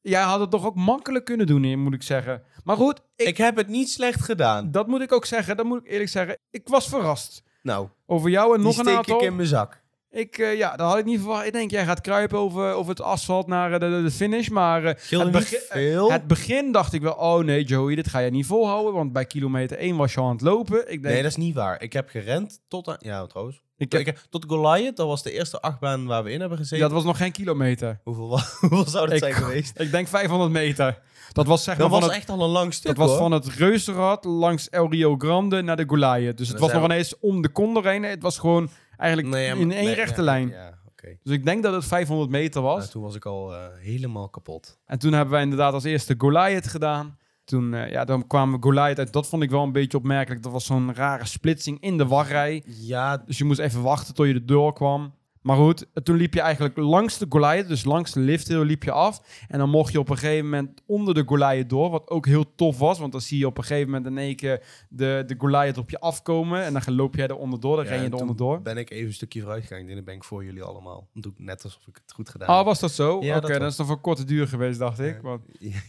jij had het toch ook makkelijk kunnen doen, moet ik zeggen. Maar goed, ik, Ik heb het niet slecht gedaan. dat moet ik ook zeggen. Dat moet ik eerlijk zeggen. Ik was verrast. Nou, Over jou en nog een steek aantal. ik in mijn zak. Ik, eh, ja, dat had ik niet verwacht. Ik denk, jij gaat kruipen over, over het asfalt naar eh, de, de, finish. Maar Scheelde het, begin, het begin dacht ik wel, oh nee Joey, dit ga je niet volhouden. Want bij kilometer 1 was je al aan het lopen. Ik denk, Nee, dat is niet waar. Ik heb gerend tot aan... Ja, trouwens. ik, Ik heb, tot Goliath, dat was de eerste achtbaan waar we in hebben gezeten. ja, dat was nog geen kilometer. Hoeveel, hoeveel zou dat Ik- zijn geweest? Ik denk 500 meter. Dat was zeg maar Dat was het, echt al een lang stuk, dat was van het Reuzenrad langs El Rio Grande naar de Goliath. Dus het was nog ineens om de Condor heen. Het was gewoon eigenlijk Nee, in één nee, rechte ja, lijn. Ja. Dus ik denk dat het 500 meter was. Nou, toen was ik al eh, helemaal kapot. En toen hebben wij inderdaad als eerste Goliath gedaan. Toen eh, ja, dan kwamen Goliath uit. Dat vond ik wel een beetje opmerkelijk. Dat was zo'n rare splitsing in de wachtrij. Ja, Dus je moest even wachten tot je er doorkwam. Maar goed, toen liep je eigenlijk langs de Goliath, dus langs de lifthill liep je af. En dan mocht je op een gegeven moment onder de Goliath door, wat ook heel tof was. Want dan zie je op een gegeven moment in één keer de, de Goliath op je afkomen. En dan loop jij er onderdoor, dan ja, ren je er onderdoor. ben ik even een stukje vooruit gegaan. Ik ben ik voor jullie allemaal. Dan doe ik net alsof ik het goed gedaan Ah, heb. was dat zo? Ja, Oké, dat is dan voor korte duur geweest, dacht ik. Want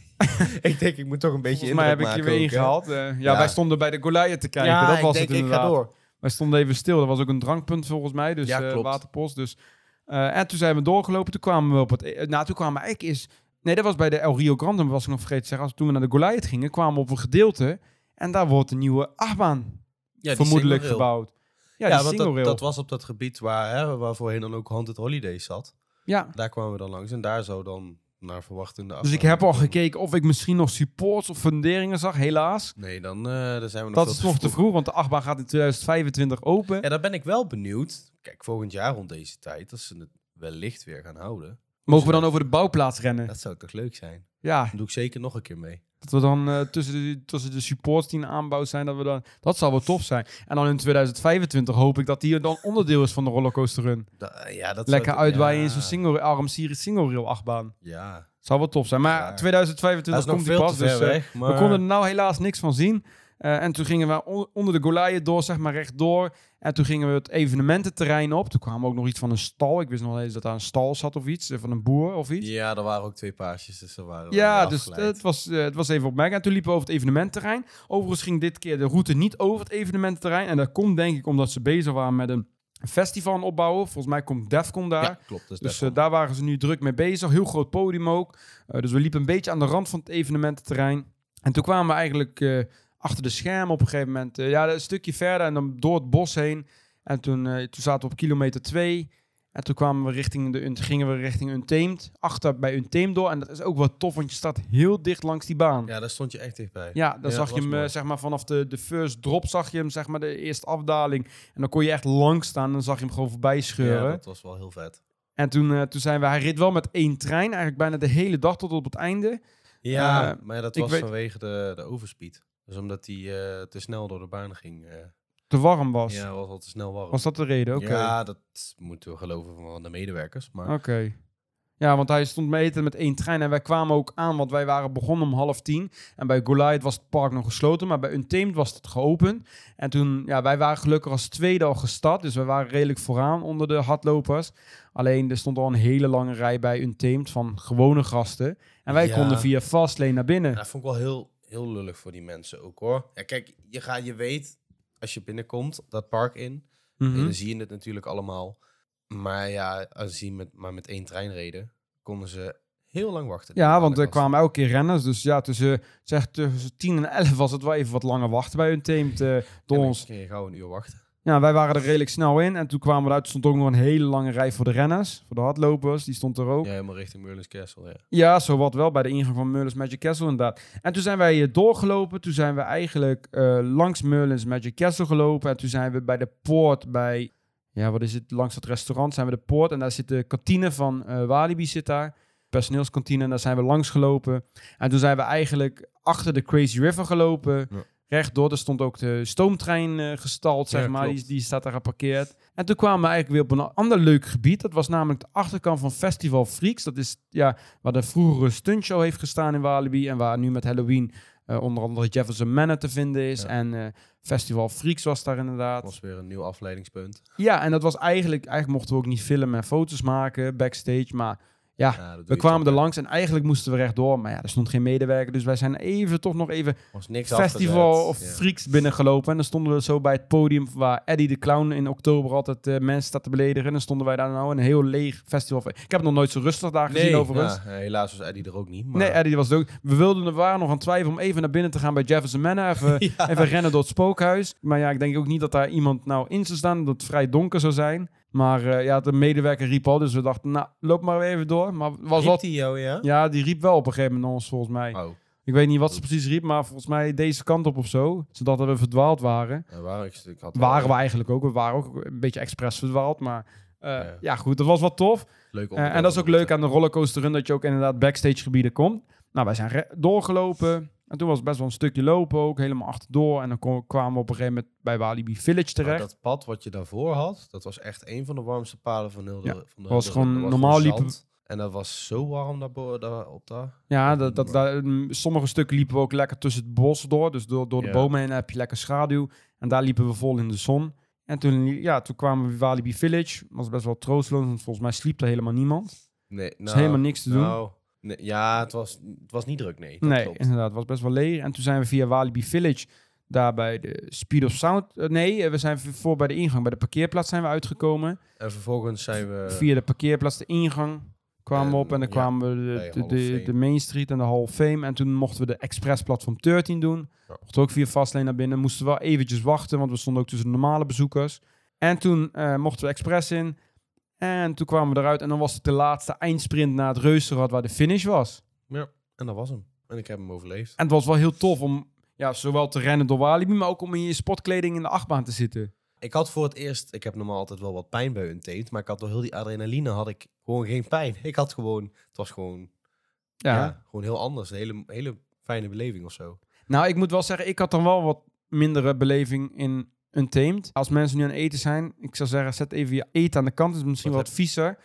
ik denk, ik moet toch een beetje volgens mij heb ik indruk je weer ingehaald. Eh, ja, Ja. wij stonden bij de Goliath te kijken, Ja, dat was ik denk, het ik ga door. Wij stonden even stil. Dat was ook een drankpunt volgens mij. Dus Ja, eh, klopt. waterpost. Dus, eh, en toen zijn we doorgelopen. Toen kwamen we op het... eh, nou, toen kwamen we eigenlijk is... Nee, dat was bij de El Rio Grande. Was ik nog vergeten te zeggen. Als toen we naar de Goliath gingen, kwamen we op een gedeelte. En daar wordt een nieuwe achtbaan Ja, vermoedelijk gebouwd. Ja, Ja, die want dat, dat was op dat gebied waar, hè, waar voorheen dan ook Haunted Holidays zat. ja. Daar kwamen we dan langs en daar zou dan naar de Dus ik heb al gekeken of ik misschien nog supports of funderingen zag. Helaas. Nee, dan eh, daar zijn we nog Dat is nog te vroeg, want de achtbaan gaat in 2025 open. Ja, daar ben ik wel benieuwd. Kijk, volgend jaar rond deze tijd, als ze het wellicht weer gaan houden. Mogen we dan over de bouwplaats rennen? Dat zou toch leuk zijn? Ja, Dan doe ik zeker nog een keer mee. Dat we dan eh, tussen, de, tussen de supports die in aanbouw zijn, dat we dan... Dat zou wel tof zijn. En dan in 2025 hoop ik dat die dan onderdeel is van de rollercoaster run. Da- ja, dat Lekker zou- uitwaaien ja, in zo'n single, Arm Series single rail achtbaan. Ja, Zou wel tof zijn. Maar Ja. 2025 dat is nog komt die pas. Dus, eh, weg. Maar... We konden er nou helaas niks van zien. Eh, en toen gingen we on- onder de Goliath door, zeg maar rechtdoor. En toen gingen we het evenemententerrein op. Toen kwam ook nog iets van een stal. Ik wist nog eens dat daar een stal zat of iets. eh, Van een boer of iets. Ja, er waren ook twee paasjes, dus er waren we Ja, dus afgeleid. het was, eh, het was even opmerkelijk. En toen liepen we over het evenemententerrein. Overigens ging dit keer de route niet over het evenemententerrein. En dat komt denk ik omdat ze bezig waren met een festival opbouwen. Volgens mij komt Defcon daar. Ja, klopt. Dus, Dus eh, daar waren ze nu druk mee bezig. Heel groot podium ook. Dus we liepen een beetje aan de rand van het evenemententerrein. En toen kwamen we eigenlijk achter de schermen op een gegeven moment. eh, ja, een stukje verder en dan door het bos heen. En toen, eh, toen zaten we op kilometer 2. En toen kwamen we richting de, gingen we richting Untamed. Achter bij Untamed door. En dat is ook wel tof, want je staat heel dicht langs die baan. ja, daar stond je echt dichtbij. Ja, dan zag je hem, eh, mooi. zeg maar, vanaf de, de first drop zag je hem, zeg maar, de eerste afdaling. En dan kon je echt lang staan en dan zag je hem gewoon voorbij scheuren. Ja, dat was wel heel vet. En toen, toen zijn we, hij reed wel met één trein, eigenlijk bijna de hele dag tot op het einde. Ja, maar dat was weet- vanwege de, de overspeed. Dus omdat hij eh, te snel door de baan ging. eh, Te warm was. ja, was al te snel warm. Was dat de reden? Ja, dat moeten we geloven van de medewerkers. Maar Oké. Ja, want hij stond meten met één trein en wij kwamen ook aan, want wij waren begonnen om half tien. En bij Goliath was het park nog gesloten, maar bij Untamed was het geopend. En toen, ja, wij waren gelukkig als tweede al gestart, dus we waren redelijk vooraan onder de hardlopers. Alleen, er stond al een hele lange rij bij Untamed van gewone gasten. En wij Ja. konden via Fastlane naar binnen. dat vond ik wel heel, heel lullig voor die mensen ook hoor. Ja, kijk, je, gaat, je weet als je binnenkomt dat park in. Mhm. Dan zie je het natuurlijk allemaal. Maar ja, als ze met, maar met één trein reden, konden ze heel lang wachten. Ja, want er kwamen elke keer renners. Dus ja, tussen, zeg, tussen 10 en 11 was het wel even wat langer wachten bij Untamed eh door Ja, dan ons. kun je gauw een uur wachten. Ja, wij waren er redelijk snel in. En toen kwamen we eruit. stond ook nog een hele lange rij voor de renners. Voor de hardlopers. Die stond er ook. Ja, Ja, helemaal richting Merlin's Castle, ja. zo wat wel. Bij de ingang van Merlin's Magic Castle inderdaad. En toen zijn wij eh, doorgelopen. Toen zijn we eigenlijk eh, langs Merlin's Magic Castle gelopen. En toen zijn we bij de poort bij... Ja, wat is het? Langs het restaurant zijn we de poort. En daar zit de kantine van eh, Walibi zit daar. Personeelskantine. En daar zijn we langs gelopen. En toen zijn we eigenlijk achter de Crazy River gelopen. Ja. Rechtdoor, er stond ook de stoomtrein eh, gestald, zeg Ja, maar. Die, die staat daar geparkeerd. En toen kwamen we eigenlijk weer op een ander leuk gebied. Dat was namelijk de achterkant van Festival Freaks. Dat is ja, waar de vroegere stuntshow heeft gestaan in Walibi. En waar nu met Halloween eh, onder andere Jefferson Manor te vinden is. Ja. En eh, Festival Freaks was daar Dat inderdaad. was weer een nieuw afleidingspunt. Ja, en dat was eigenlijk... Eigenlijk mochten we ook niet filmen en foto's maken backstage. Maar ja, we kwamen er langs en eigenlijk moesten we rechtdoor. Maar ja, er stond geen medewerker. Dus wij zijn even toch nog even was niks Festival afgezet. of Ja. Freaks binnengelopen. En dan stonden we zo bij het podium waar Eddie de Clown in oktober altijd eh, mensen staat te beledigen. En dan stonden wij daar nou een heel leeg festival. Ik heb het nog nooit zo rustig daar gezien overigens. ja, helaas was Eddie er ook niet. Maar... Nee, Eddie was ook. We wilden, we waren nog aan het twijfelen om even naar binnen te gaan bij Jefferson Manor. Even, even rennen door het spookhuis. Maar ja, ik denk ook niet dat daar iemand nou in zou staan. Dat het vrij donker zou zijn. Maar eh, ja, de medewerker riep al. Dus we dachten, nou, loop maar weer even door. Maar was Riep wat... die jou, ja? Ja, die riep wel op een gegeven moment ons, volgens mij. Oh, Ik weet niet wat ze precies riep, maar volgens mij deze kant op of zo. Zodat we verdwaald waren. waren, ik, ik had Waren we eigenlijk ook. We waren ook een beetje expres verdwaald. Maar eh, ja. Ja. goed, dat was wat tof. leuk Eh, en dat is ook leuk aan de rollercoaster run, dat je ook inderdaad backstage gebieden komt. Nou, wij zijn doorgelopen. En toen was het best wel een stukje lopen ook, helemaal achterdoor. En dan kwamen we op een gegeven moment bij Walibi Village Maar terecht. dat pad wat je daarvoor had, dat was echt een van de warmste paden van heel de, Ja, van de was de- gewoon- normaal liepen. En dat was zo warm daarbo- daar, op daar. ja, dat, dat, daar- mm, sommige stukken liepen we ook lekker tussen het bos door. Dus door, door de Ja. bomen heen heb je lekker schaduw. En daar liepen we vol in de zon. En toen, ja, toen kwamen we bij Walibi Village. was best wel troosteloos, want volgens mij sliep er helemaal niemand. Nee, Er is helemaal niks te doen. nou, nee, ja, het was, het was niet druk, nee. Dat nee, klopt. inderdaad. Het was best wel leeg. En toen zijn we via Walibi Village daar bij de Speed of Sound... eh, nee, eh, we zijn voor bij de ingang. Bij de parkeerplaats zijn we uitgekomen. En vervolgens zijn we... Via de parkeerplaats de ingang kwamen we op en dan ja, kwamen we de, de, de, Main Street en de Hall of Fame. En toen mochten we de Express Platform 13 doen. Ja. Mochten ook via Fastlane naar binnen. Moesten we wel eventjes wachten, want we stonden ook tussen de normale bezoekers. En toen eh, mochten we Express in. En toen kwamen we eruit en dan was het de laatste eindsprint naar het Reuzenrad waar de finish was. En dat was hem. En ik heb hem overleefd. En het was wel heel tof om ja, zowel te rennen door Walibi, maar ook om in je sportkleding in de achtbaan te zitten. Ik had voor het eerst, ik heb normaal altijd wel wat pijn bij een teet, maar ik had door heel die adrenaline had ik gewoon geen pijn. Ik had gewoon, het was gewoon, Ja. ja, gewoon heel anders. Een hele, hele fijne beleving of zo. Nou, ik moet wel zeggen, ik had dan wel wat mindere beleving in Untamed. Als mensen nu aan het eten zijn, ik zou zeggen, zet even je eten aan de kant. Het is misschien Wat wat viezer.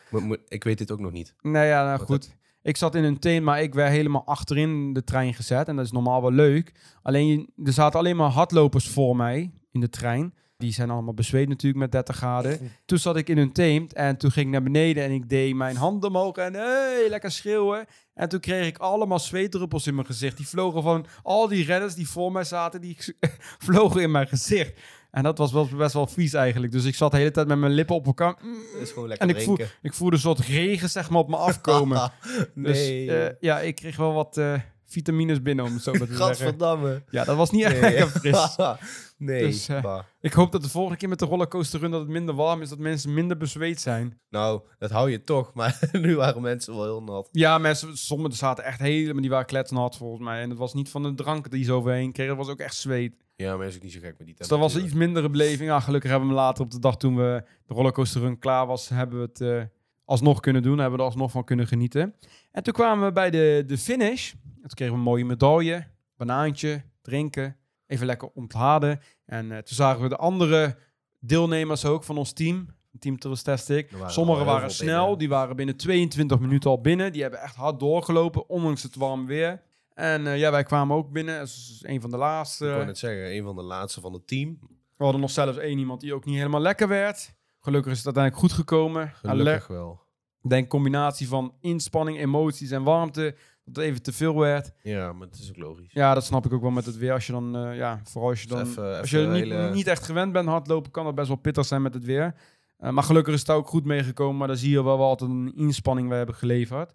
Ik weet dit ook nog niet. Nou ja, nou goed. Ik zat in Untamed, maar ik werd helemaal achterin de trein gezet. En dat is normaal wel leuk. Alleen, er zaten alleen maar hardlopers voor mij in de trein. Die zijn allemaal bezweet natuurlijk met 30 graden. Toen zat ik in Untamed en toen ging ik naar beneden en ik deed mijn handen omhoog en hey, lekker schreeuwen. En toen kreeg ik allemaal zweetdruppels in mijn gezicht. Die vlogen van al die redders die voor mij zaten, die vlogen in mijn gezicht. En dat was wel best wel vies eigenlijk. Dus ik zat de hele tijd met mijn lippen op elkaar. Het is gewoon lekker En ik voelde een soort regen zeg maar op me afkomen. nee. Dus eh, ja, ik kreeg wel wat eh, vitamines binnen, om het zo maar te zeggen. Ja, dat was niet echt Nee. lekker fris. nee. Dus, eh. Ik hoop dat de volgende keer met de rollercoaster run dat het minder warm is, dat mensen minder bezweet zijn. Nou, dat hou je toch, maar nu waren mensen wel heel nat. Ja, mensen, sommigen zaten echt helemaal, die waren kletsnat volgens mij. En het was niet van de drank die ze overheen kregen, het was ook echt zweet. Ja, maar is ook niet zo gek met die Dus dat was een iets mindere beleving. Ja, gelukkig hebben we hem later op de dag toen we de rollercoaster run klaar was, hebben we het eh, alsnog kunnen doen. Hebben we er alsnog van kunnen genieten. En toen kwamen we bij de, de finish. En toen kregen we een mooie medaille, banaantje, drinken, even lekker ontladen. En eh, toen zagen we de andere deelnemers ook van ons team, Team. Er waren Sommigen waren snel, binnen. die waren binnen 22 minuten al binnen. Die hebben echt hard doorgelopen, ondanks het warm weer. En eh, ja, wij kwamen ook binnen. Dat is een van de laatste. Ik wou net zeggen, een van de laatste van het team. We hadden nog zelfs één iemand die ook niet helemaal lekker werd. Gelukkig is het uiteindelijk goed gekomen. Gelukkig wel. Ik denk combinatie van inspanning, emoties en warmte. Dat het even te veel werd. Ja, maar het is ook logisch. Ja, dat snap ik ook wel met het weer. Als je dan, eh, ja, vooral als je Dus dan... even- als je niet, hele- niet echt gewend bent hardlopen, kan dat best wel pittig zijn met het weer. Eh, maar gelukkig is het ook goed meegekomen. Maar dan zie je wel altijd een inspanning we hebben geleverd.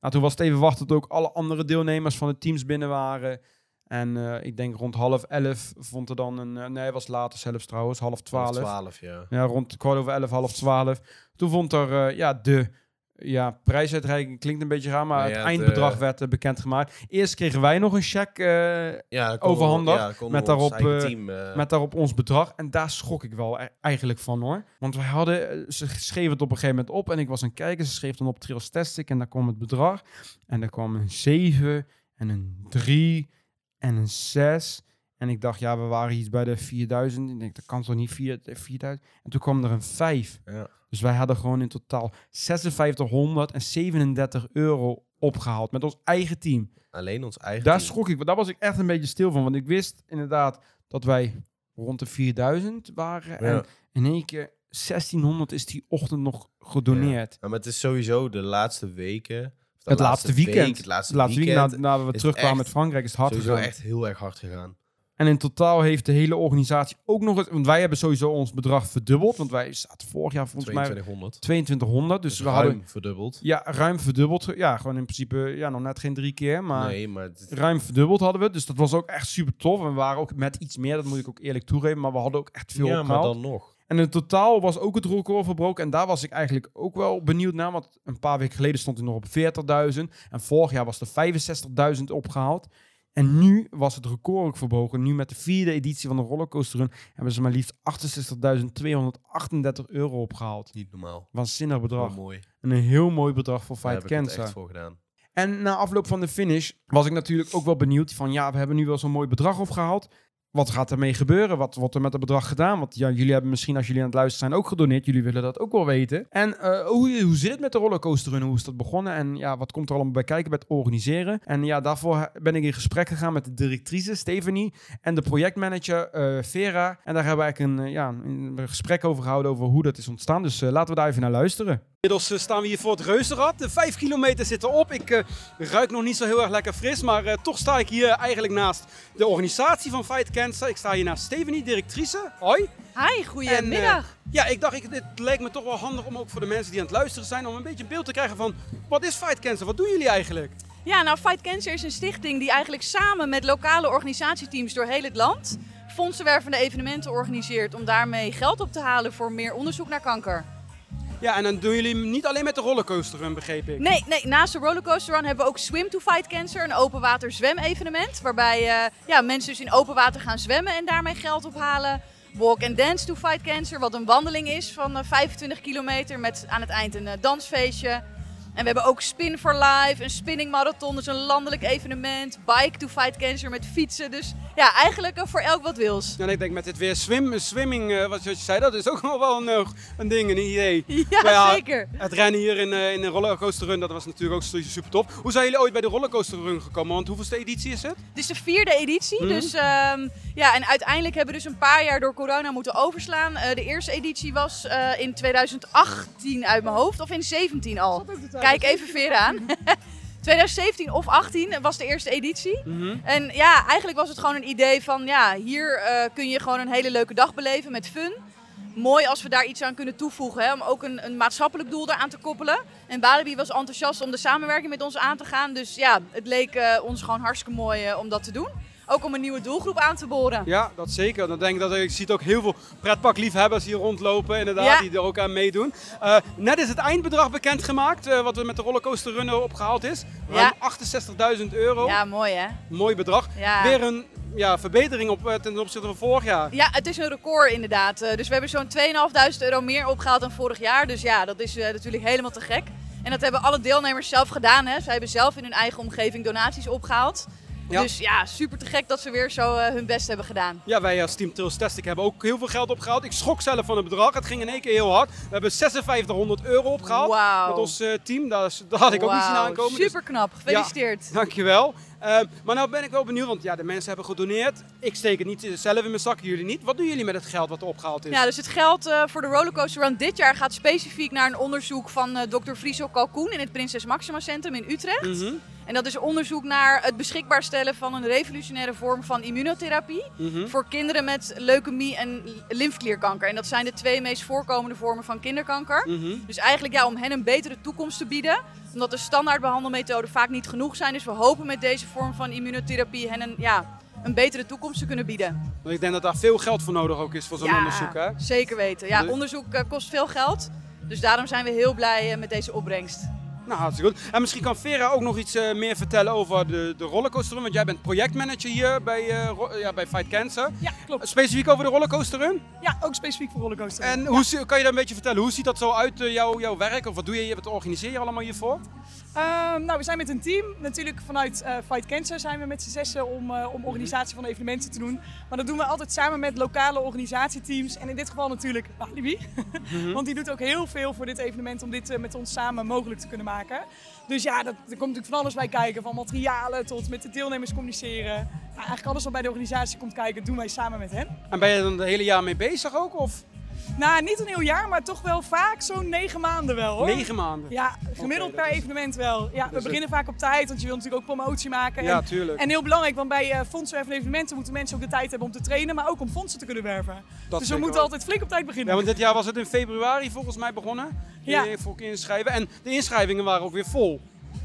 Nou, toen was het even wachten tot ook alle andere deelnemers van de teams binnen waren. En eh, ik denk rond half elf vond er dan een... eh, nee, het was later zelfs trouwens, half twaalf. 12, ja. Ja, rond kwart over elf, half twaalf. Toen vond er eh, ja, de ja, prijsuitreiking, klinkt een beetje raar, maar Ja, het het, eindbedrag eh, werd eh, bekendgemaakt. Eerst kregen wij nog een cheque eh, ja dan konden we- Overhandig, ja, dan konden met daarop, team, met daarop ons bedrag. En daar schrok ik wel e- eigenlijk van hoor. Want wij hadden, ze schreven het op een gegeven moment op en ik was aan het kijken. Ze schreef dan op Trailstastic en daar kwam het bedrag. En er kwam een 7 en een 3 en een 6. En ik dacht, ja, we waren iets bij de 4000. Ik denk, dat kan toch niet 4 4000? En toen kwam er een 5. Ja. Dus wij hadden gewoon in totaal 5637 euro opgehaald met ons eigen team. alleen ons eigen Daar team. schrok ik, daar was ik echt een beetje stil van. Want ik wist inderdaad dat wij rond de 4000 waren. Ja. En in één keer 1600 is die ochtend nog gedoneerd. Ja, maar het is sowieso de laatste weken. de Het laatste weekend. week, het laatste, Het laatste weekend. weekend nadat we is terugkwamen met Frankrijk is het hard sowieso gegaan. echt heel erg hard gegaan. En in totaal heeft de hele organisatie ook nog eens... Want wij hebben sowieso ons bedrag verdubbeld. Want wij zaten vorig jaar volgens mij 2200. 2200. Dus, Dus we ruim hadden verdubbeld. ja, ruim verdubbeld. Ja, gewoon in principe ja, nog net geen drie keer. Maar nee, maar het- ruim verdubbeld hadden we. Dus dat was ook echt super tof. En we waren ook met iets meer, dat moet ik ook eerlijk toegeven. Maar we hadden ook echt veel ja, maar dan nog. En in totaal was ook het record verbroken. En daar was ik eigenlijk ook wel benieuwd naar. Want een paar weken geleden stond hij nog op 40.000. En vorig jaar was er 65.000 opgehaald. En nu was het record ook verbroken. Nu met de vierde editie van de rollercoaster run hebben ze maar liefst 68.238 euro opgehaald. Niet normaal. Waanzinnig bedrag. Mooi. En een heel mooi bedrag voor Daar Fight heb ik het Cancer. echt voor gedaan. En na afloop van de finish was ik natuurlijk ook wel benieuwd van ja, we hebben nu wel zo'n mooi bedrag opgehaald. Wat gaat ermee gebeuren? Wat wordt er met het bedrag gedaan? Want ja, jullie hebben misschien als jullie aan het luisteren zijn ook gedoneerd. Jullie willen dat ook wel weten. En eh, hoe, hoe zit het met de rollercoaster run? Hoe is dat begonnen? En ja, wat komt er allemaal bij kijken bij het organiseren? En ja, daarvoor ben ik in gesprek gegaan met de directrice Stephanie en de projectmanager eh, Vera. En daar hebben we eigenlijk een, eh, ja, een gesprek over gehouden over hoe dat is ontstaan. Dus laten we daar even naar luisteren. Inmiddels eh, staan we hier voor het Reuzenrad. De vijf kilometer zitten op. Ik uh, ruik nog niet zo heel erg lekker fris, maar uh, toch sta ik hier eigenlijk naast de organisatie van Fight Cancer. Ik sta hier naast Stephanie, directrice. Hoi. Hi, goedemiddag. Ja, ik dacht, ik, het lijkt me toch wel handig om ook voor de mensen die aan het luisteren zijn, om een beetje beeld te krijgen van wat is Fight Cancer? Wat doen jullie eigenlijk? Ja, nou Fight Cancer is een stichting die eigenlijk samen met lokale organisatieteams door heel het land fondsenwervende evenementen organiseert om daarmee geld op te halen voor meer onderzoek naar kanker. Ja, en dan doen jullie niet alleen met de rollercoaster run, begreep ik? Nee, nee naast de rollercoaster run hebben we ook Swim to Fight Cancer, een open water zwemevenement. Waarbij uh, ja, mensen dus in open water gaan zwemmen en daarmee geld ophalen. Walk and Dance to Fight Cancer, wat een wandeling is van 25 eh, kilometer met aan het eind een uh, dansfeestje. En we hebben ook Spin for Life, een spinning marathon, dus een landelijk evenement. Bike to fight cancer met fietsen. Dus ja, eigenlijk voor elk wat wils. En ik denk met dit weer swim, swimming, uh, wat je zei, dat is ook nog wel een, eh, een ding, een idee. Ja, zeker. Het rennen hier in, uh, in een rollercoaster run, dat was natuurlijk ook super top. Hoe zijn jullie ooit bij de rollercoaster run gekomen? Want hoeveelste editie is het? Dit is de vierde editie. Mhm. Dus um, ja, en uiteindelijk hebben we dus een paar jaar door corona moeten overslaan. de eerste editie was in 2018 uit mijn hoofd, of in 17 al. Kijk even ver aan. 2017 of 18 was de eerste editie. Mhm. En ja, eigenlijk was het gewoon een idee van ja, hier uh, kun je gewoon een hele leuke dag beleven met fun. Mooi als we daar iets aan kunnen toevoegen, hè, om ook een, een maatschappelijk doel eraan te koppelen. En Walibi was enthousiast om de samenwerking met ons aan te gaan. Dus ja, het leek uh, ons gewoon hartstikke mooi uh, om dat te doen. Ook om een nieuwe doelgroep aan te boren. Ja, dat zeker. Dan denk ik dat ik ziet ook heel veel pretparkliefhebbers hier rondlopen, inderdaad, die er ook aan meedoen. Uh, net is het eindbedrag bekendgemaakt, uh, wat er met de rollercoaster runner opgehaald is. Ruim ja. 68.000 euro. Ja, mooi hè? Mooi bedrag. Ja. Weer een ja, verbetering op, eh, ten opzichte van vorig jaar. Ja, het is een record inderdaad. Dus we hebben zo'n 2.500 euro meer opgehaald dan vorig jaar. Dus ja, dat is natuurlijk helemaal te gek. En dat hebben alle deelnemers zelf gedaan. Hè. Zij hebben zelf in hun eigen omgeving donaties opgehaald. Dus ja, super te gek dat ze weer zo uh, hun best hebben gedaan. Ja, wij als Team Trails Testing hebben ook heel veel geld opgehaald. Ik schrok zelf van het bedrag. Het ging in één keer heel hard. We hebben 5600 euro opgehaald wow. met ons uh, team. Dat, had ik ook niet zien aankomen. Dus super knap. Gefeliciteerd. Ja, dankjewel. Uh, maar nou ben ik wel benieuwd, want ja, de mensen hebben gedoneerd. Ik steek het niet zelf in mijn zak, jullie niet. Wat doen jullie met het geld wat er opgehaald is? Ja, dus het geld uh, voor de Rollercoaster Run dit jaar gaat specifiek naar een onderzoek van uh, Dr. Friso Kalkoen in het Prinses Maxima Centrum in Utrecht. Mm -hmm. En dat is onderzoek naar het beschikbaar stellen van een revolutionaire vorm van immunotherapie mm -hmm. voor kinderen met leukemie en lymfklierkanker. En dat zijn de twee meest voorkomende vormen van kinderkanker. Mm -hmm. Dus eigenlijk ja, om hen een betere toekomst te bieden omdat de standaard behandelmethoden vaak niet genoeg zijn. Dus we hopen met deze vorm van immunotherapie hen een, ja, een betere toekomst te kunnen bieden. Ik denk dat daar veel geld voor nodig ook is voor zo'n ja, onderzoek. Hè? Zeker weten. Ja, onderzoek uh, kost veel geld. Dus daarom zijn we heel blij uh, met deze opbrengst. Nou, hartstikke goed. En misschien kan Vera ook nog iets uh, meer vertellen over de, de rollercoaster Want jij bent projectmanager hier bij, uh, ja, bij Fight Cancer. Ja, klopt. Specifiek over de rollercoaster run? Ja, ook specifiek voor rollercoaster En ja. hoe, kan je daar een beetje vertellen? Hoe ziet dat zo uit, jouw, jouw werk? Of wat doe je hier? Wat organiseer je allemaal hiervoor? Uh, nou, we zijn met een team. Natuurlijk vanuit uh, Fight Cancer zijn we met z'n zessen om, uh, om organisatie van evenementen te doen. Maar dat doen we altijd samen met lokale organisatieteams. En in dit geval natuurlijk Alibi. -hmm. Want die doet ook heel veel voor dit evenement om dit met ons samen mogelijk te kunnen maken. Dus ja, dat, er komt natuurlijk van alles bij kijken. Van materialen tot met de deelnemers communiceren. Nou, eigenlijk alles wat bij de organisatie komt kijken, doen wij samen met hen. En ben je dan het hele jaar mee bezig ook? Of? Nou, niet een heel jaar, maar toch wel vaak zo'n negen maanden wel hoor. Negen maanden? Ja, gemiddeld okay, per evenement wel. Ja, we beginnen vaak op tijd, want je wil natuurlijk ook promotie maken. Ja, en, tuurlijk. En heel belangrijk, want bij uh, fondsen en evenementen moeten mensen ook de tijd hebben om te trainen, maar ook om fondsen te kunnen werven. Dat dus we moeten altijd flink op tijd beginnen. Ja, want dit jaar was het in februari volgens mij begonnen. Ja. Voor inschrijven. En de inschrijvingen waren ook weer vol.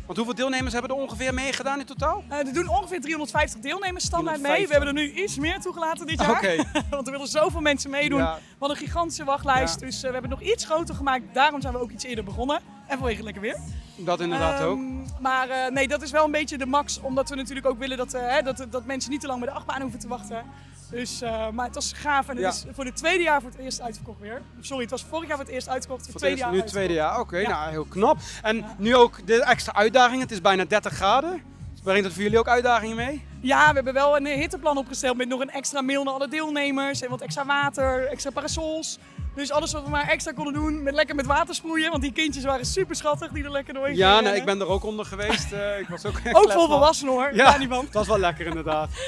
Want hoeveel deelnemers hebben er ongeveer meegedaan in totaal? Uh, er doen ongeveer 350 deelnemers standaard 350. mee. We hebben er nu iets meer toegelaten dit jaar. Okay. Want er willen zoveel mensen meedoen. Ja. We hadden een gigantische wachtlijst. Ja. Dus uh, we hebben het nog iets groter gemaakt. Daarom zijn we ook iets eerder begonnen. En vanwege lekker weer. Dat inderdaad um, ook. Maar uh, nee, dat is wel een beetje de max. Omdat we natuurlijk ook willen dat, hè, dat, dat mensen niet te lang bij de achtbaan hoeven te wachten. Dus, uh, maar het was gaaf en het ja. is voor het tweede jaar voor het eerst uitverkocht weer. Sorry, het was vorig jaar voor het eerst uitverkocht. Voor, voor het tweede eerst, jaar. Nu het tweede jaar, oké. Ja. Nou, heel knap. En ja. nu ook de extra uitdaging. Het is bijna 30 graden. Brengt dat voor jullie ook uitdagingen mee? Ja, we hebben wel een hitteplan opgesteld met nog een extra mail naar alle deelnemers. En wat extra water, extra parasols. Dus alles wat we maar extra konden doen, met lekker met water sproeien. Want die kindjes waren super schattig die er lekker doorheen Ja, nee, ik ben er ook onder geweest. Uh, ik was ook ook vol volwassenen hoor, ja, niemand. dat was wel lekker inderdaad.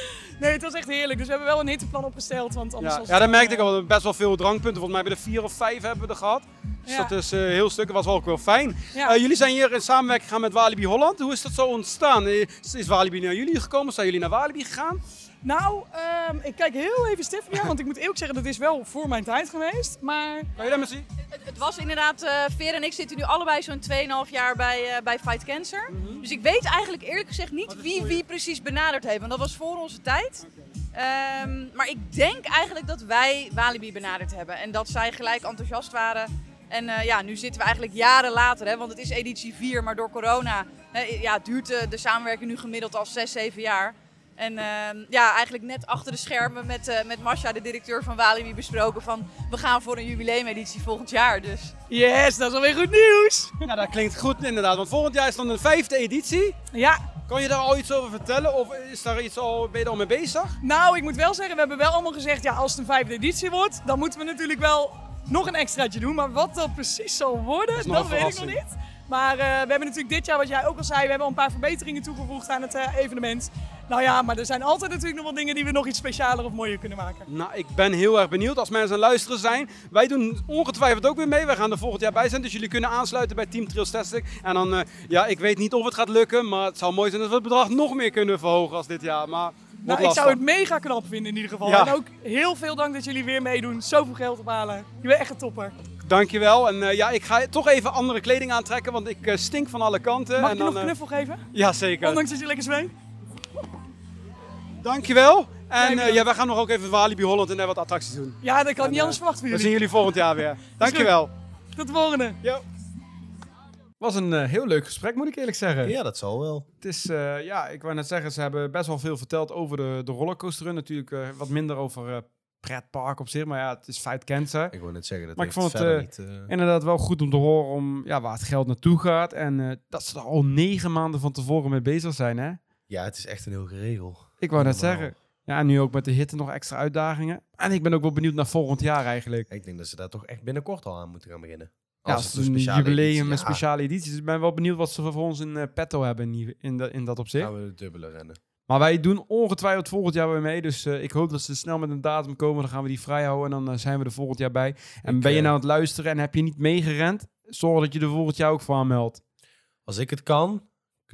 Nee, het was echt heerlijk. Dus we hebben wel een hitteplan opgesteld. Want anders Ja, was ja, dat merkte ik al. Best wel veel drankpunten. Volgens mij hebben we er vier of vijf hebben we er gehad. Dus Ja. dat is eh, heel stuk. Dat was wel ook wel fijn. Ja. Eh, jullie zijn hier in samenwerking gegaan met Walibi Holland. Hoe is dat zo ontstaan? Eh, Is, is Walibi naar jullie gekomen? Zijn jullie naar Walibi gegaan? Nou, ehm, ik kijk heel even Stephanie aan, want ik moet eerlijk zeggen, dat is wel voor mijn tijd geweest. Maar Kan je dat maar zien? Het, het was inderdaad, eh Veer en ik zitten nu allebei zo'n 2,5 jaar bij, eh, bij Fight Cancer. Dus ik weet eigenlijk eerlijk gezegd niet wie wie precies benaderd heeft, want dat was voor onze tijd. Ehm, maar ik denk eigenlijk dat wij Walibi benaderd hebben en dat zij gelijk enthousiast waren. En eh, ja, nu zitten we eigenlijk jaren later, hè, want het is editie 4, maar door corona hè, ja, duurt de, de samenwerking nu gemiddeld al 6, 7 jaar. En ehm, ja, eigenlijk net achter de schermen met, eh met Masha, de directeur van Walibi, besproken van we gaan voor een jubileumeditie volgend jaar. Dus yes, dat is alweer goed nieuws. Ja, dat klinkt goed inderdaad. Want volgend jaar is dan een vijfde editie. Ja, Kan je daar al iets over vertellen? Of is daar iets al, ben je er al mee bezig? nou, ik moet wel zeggen, we hebben wel allemaal gezegd, ja, als het een vijfde editie wordt, dan moeten we natuurlijk wel nog een extraatje doen. Maar wat dat precies zal worden, dat, weet ik nog niet. Maar eh, we hebben natuurlijk dit jaar, wat jij ook al zei, we hebben al een paar verbeteringen toegevoegd aan het eh, evenement. Nou ja, maar er zijn altijd natuurlijk nog wel dingen die we nog iets specialer of mooier kunnen maken. Nou, ik ben heel erg benieuwd als mensen aan het luisteren zijn. Wij doen ongetwijfeld ook weer mee. Wij gaan er volgend jaar bij zijn. Dus jullie kunnen aansluiten bij Team Trailstastic. En dan, eh, ja, ik weet niet of het gaat lukken. Maar het zou mooi zijn dat we het bedrag nog meer kunnen verhogen als dit jaar. Maar Nou, ik zou het mega knap vinden in ieder geval. Ja. En ook heel veel dank dat jullie weer meedoen. Zoveel geld ophalen. Je bent echt een topper. Dankjewel. En eh, ja, ik ga toch even andere kleding aantrekken. Want ik eh, stink van alle kanten. Mag en ik je dan, nog een knuffel geven? ja, zeker. Ondanks dat je lekker zweet. Dankjewel. En eh, ja, wij gaan nog ook even Walibi Holland en wat attracties doen. Ja, dat kan niet anders verwachten van We zien jullie. jullie volgend jaar weer. Dankjewel. Tot de volgende. Was een eh, heel leuk gesprek, moet ik eerlijk zeggen. Ja, dat zal wel. Het is, eh, ja, ik wou net zeggen, ze hebben best wel veel verteld over de, de rollercoaster run. Natuurlijk eh, wat minder over eh pretpark op zich, maar ja, het is feit cancer. Ik wil net zeggen, dat Maar ik vond het, verder eh, niet... eh, Inderdaad wel goed om te horen om, ja, waar het geld naartoe gaat. En eh, dat ze er al negen maanden van tevoren mee bezig zijn, hè? Ja, het is echt een heel geregel. Ik wou net zeggen. Ja, en nu ook met de hitte nog extra uitdagingen. En ik ben ook wel benieuwd naar volgend jaar eigenlijk. Ik denk dat ze daar toch echt binnenkort al aan moeten gaan beginnen. Ja, Als het een jubileum met speciale edities. Dus ik ben wel benieuwd wat ze voor ons in eh, petto hebben in, die- in, dat- in dat opzicht. gaan we de dubbele rennen. Maar wij doen ongetwijfeld volgend jaar weer mee. Dus eh, ik hoop dat ze snel met een datum komen. Dan gaan we die vrij houden en dan eh, zijn we er volgend jaar bij. En Ik, ben je nou aan het luisteren en heb je niet meegerend? Zorg dat je er volgend jaar ook voor aanmeldt. Als ik het kan,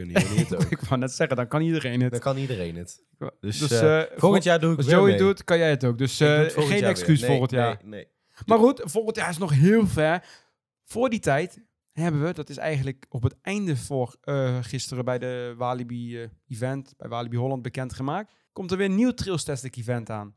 kunnen jullie het ook. Ik wou net zeggen, dan kan iedereen het. Dan kan iedereen het. Dus, Dus, eh, eh, volgend jaar doe ik Als weer Joey mee. doet, kan jij het ook. Dus eh, het geen excuus. Nee, volgend jaar. Nee, nee. Maar goed, volgend jaar is nog heel ver. Voor die tijd hebben we, dat is eigenlijk op het einde voor eh, gisteren bij de Walibi eh, event, bij Walibi Holland bekendgemaakt, komt er weer een nieuw Trailstastic event aan.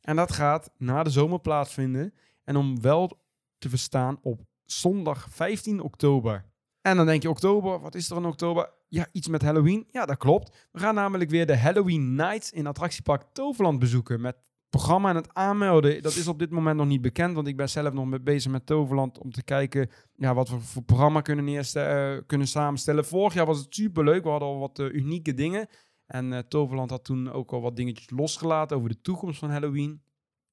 En dat gaat na de zomer plaatsvinden. En om wel te verstaan op zondag 15 oktober. En dan denk je, oktober, wat is er in oktober? Ja, iets met Halloween. Ja, dat klopt. We gaan namelijk weer de Halloween Nights in attractiepark Toverland bezoeken. Met programma en het aanmelden. Dat is op dit moment nog niet bekend, want ik ben zelf nog bezig met Toverland om te kijken ja, wat we voor programma kunnen, eh, kunnen samenstellen. Vorig jaar was het superleuk. We hadden al wat eh, unieke dingen. En eh, Toverland had toen ook al wat dingetjes losgelaten over de toekomst van Halloween.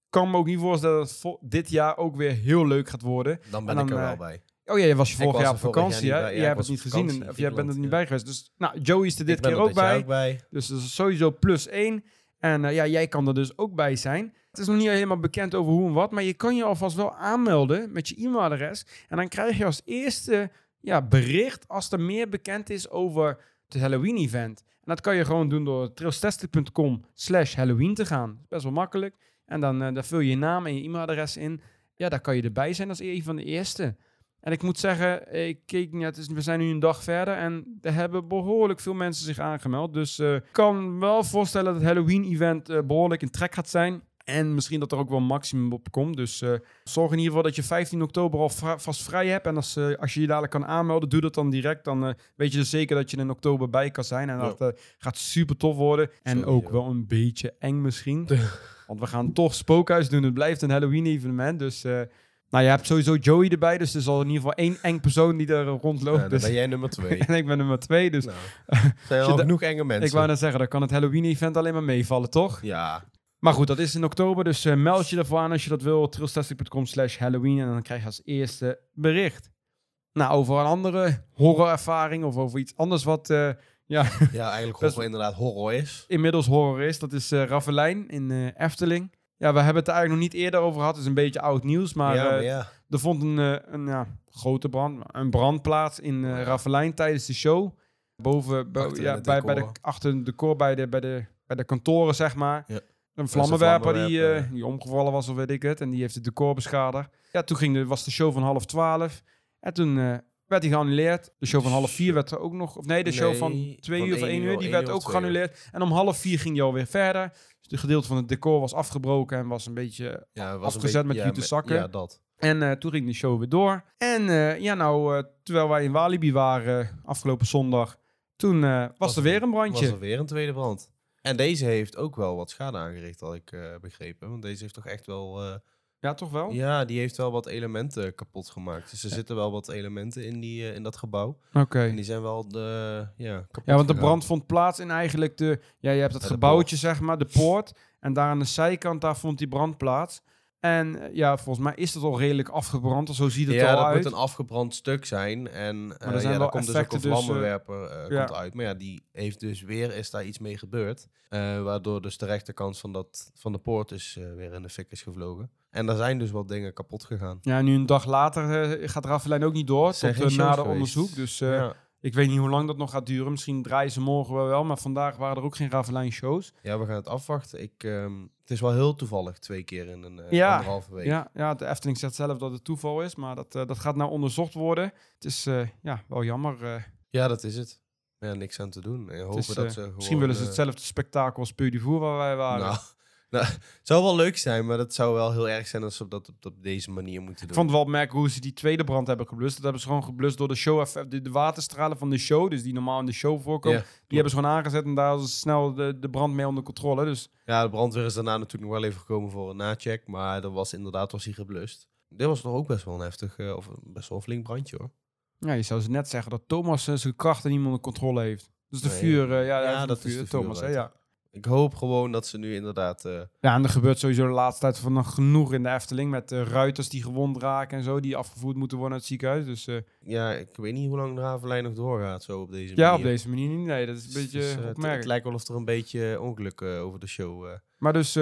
Kan me ook niet voorstellen dat het dit jaar ook weer heel leuk gaat worden. Dan ben En ik er wel bij. Oh ja, je was je vorig was jaar op vakantie, hè? Ja, jij hebt het niet gezien, en- of jij bent er niet bij geweest. Dus nou, Joey is er dit keer er ook bij. ook bij. Dus dat is sowieso plus één. En eh, ja, jij kan er dus ook bij zijn. Het is nog niet helemaal bekend over hoe en wat, maar je kan je alvast wel aanmelden met je e-mailadres. En dan krijg je als eerste ja, bericht als er meer bekend is over het Halloween-event. En dat kan je gewoon doen door trailstesting.com slash Halloween te gaan. Best wel makkelijk. En dan, eh, dan vul je je naam en je e-mailadres in. Ja, daar kan je erbij zijn als een van de eerste. En ik moet zeggen, ik keek net, we zijn nu een dag verder en er hebben behoorlijk veel mensen zich aangemeld. Dus eh, ik kan wel voorstellen dat het Halloween-event eh, behoorlijk in trek gaat zijn. En misschien dat er ook wel een maximum op komt. Dus eh, zorg in ieder geval dat je 15 oktober al va- vast vrij hebt. En als, als je je dadelijk kan aanmelden, doe dat dan direct. Dan weet je dus zeker dat je in oktober bij kan zijn. En dat gaat super tof worden. En ook wel een beetje eng misschien. Want we gaan toch spookhuis doen. Het blijft een Halloween-evenement. Dus nou, je hebt sowieso Joey erbij. Dus er is al in ieder geval één eng persoon die er rondloopt. Ja, dan dus, ben jij nummer twee. en ik ben nummer twee. Dus nou, er zijn al genoeg enge mensen. ik wou net zeggen, dan kan het Halloween-event alleen maar meevallen, toch? Ja, Maar goed, dat is in oktober. Dus eh, meld je ervoor aan als je dat wil. trailstastic.com slash Halloween. En dan krijg je als eerste bericht. Nou, over een andere horrorervaring of over iets anders wat eh, ja, Ja, eigenlijk gewoon inderdaad horror is. inmiddels horror is. Dat is eh Ravelijn in Efteling. Ja, we hebben het er eigenlijk nog niet eerder over gehad. Het is een beetje oud nieuws, maar, ja, eh, maar ja. er vond een, eh, een ja, grote brand, een brand plaats in eh Ravelijn tijdens de show. Boven, bo- Achter ja, bij, bij de, achter het decor, bij de, bij, de, bij de kantoren, zeg maar. Ja. Een vlammenwerper die, eh, die omgevallen was, of weet ik het. En die heeft het decor beschadigd. Ja, toen ging de, was de show van half twaalf. En toen werd die geannuleerd. De show van half vier werd er ook nog... Of nee, de show Nee, van twee van uur of één uur, uur, die werd ook geannuleerd. En om half vier ging die alweer verder. Dus de gedeelte van het decor was afgebroken en was een beetje ja het was een afgezet beetje- met ja, jute zakken. Ja, dat. en eh, toen ging de show weer door. En eh, ja, nou, eh, terwijl wij in Walibi waren afgelopen zondag, toen eh, was, er weer een brandje. Was er weer een tweede brand. En deze heeft ook wel wat schade aangericht, had ik begrepen. Want deze heeft toch echt wel... eh, Ja, toch wel? ja, die heeft wel wat elementen kapot gemaakt. Dus er Ja. zitten wel wat elementen in, die, eh, in dat gebouw. Oké. En die zijn wel de, ja, kapot Ja, want de brand vond plaats in eigenlijk de... Ja, je hebt de gebouwtje, zeg maar, de poort. En daar aan de zijkant, daar vond die brand plaats. En eh, ja, volgens mij is het al redelijk afgebrand. Zo ziet het ja, al dat uit. moet een afgebrand stuk zijn. En er eh zijn ja, daar komt dus ook een dus, eh, vlammenwerper ja. komt uit. Maar ja, die heeft dus weer, is daar iets mee gebeurd. Waardoor dus de rechterkant van, dat, van de poort is weer in de fik is gevlogen. En daar zijn dus wat dingen kapot gegaan. Ja, nu een dag later gaat Raffelijn ook niet door. Zijn Tot uh, shows nader onderzoek. Dus ja. Ik weet niet hoe lang dat nog gaat duren. Misschien draaien ze morgen wel wel. Maar vandaag waren er ook geen Raffelijn shows. ja, we gaan het afwachten. Ik, ehm, het is wel heel toevallig, twee keer in een Ja. anderhalve week. Ja, ja, de Efteling zegt zelf dat het toeval is. Maar dat, eh, dat gaat nou onderzocht worden. Het is eh, ja, wel jammer. Ja, dat is het. Ja, niks aan te doen. En hopen is, dat ze gewoon, misschien willen ze hetzelfde spektakel als Peu waar wij waren. Nou, nou, het zou wel leuk zijn, maar dat zou wel heel erg zijn als ze dat op, op deze manier moeten doen. Ik vond het wel opmerkelijk hoe ze die tweede brand hebben geblust. Dat hebben ze gewoon geblust door de show, de, de waterstralen van de show, dus die normaal in de show voorkomen. Ja, die hebben ze gewoon aangezet en daar is snel de, de brand mee onder controle. Dus Ja, de brandweer is daarna natuurlijk nog wel even gekomen voor een nacheck. Maar dat was inderdaad was hij geblust. Dit was toch ook best wel een heftig, eh, of best wel een flink brandje hoor. ja, je zou ze net zeggen dat Thomas eh, zijn krachten niet onder controle heeft. Dus de Nee. vuur, eh, ja, dat is vuur, de vuur Thomas. Hè, uit. ja. Ik hoop gewoon dat ze nu inderdaad... eh, ja, en er gebeurt sowieso de laatste tijd van nog genoeg in de Efteling met eh, ruiters die gewond raken en zo, die afgevoerd moeten worden naar het ziekenhuis. Dus eh, ja, ik weet niet hoe lang de Havenlijn nog doorgaat zo op deze ja, manier. op deze manier niet. Nee, dat is een Dus, beetje eh, het- lijkt wel of er een beetje ongeluk over de show... Maar dus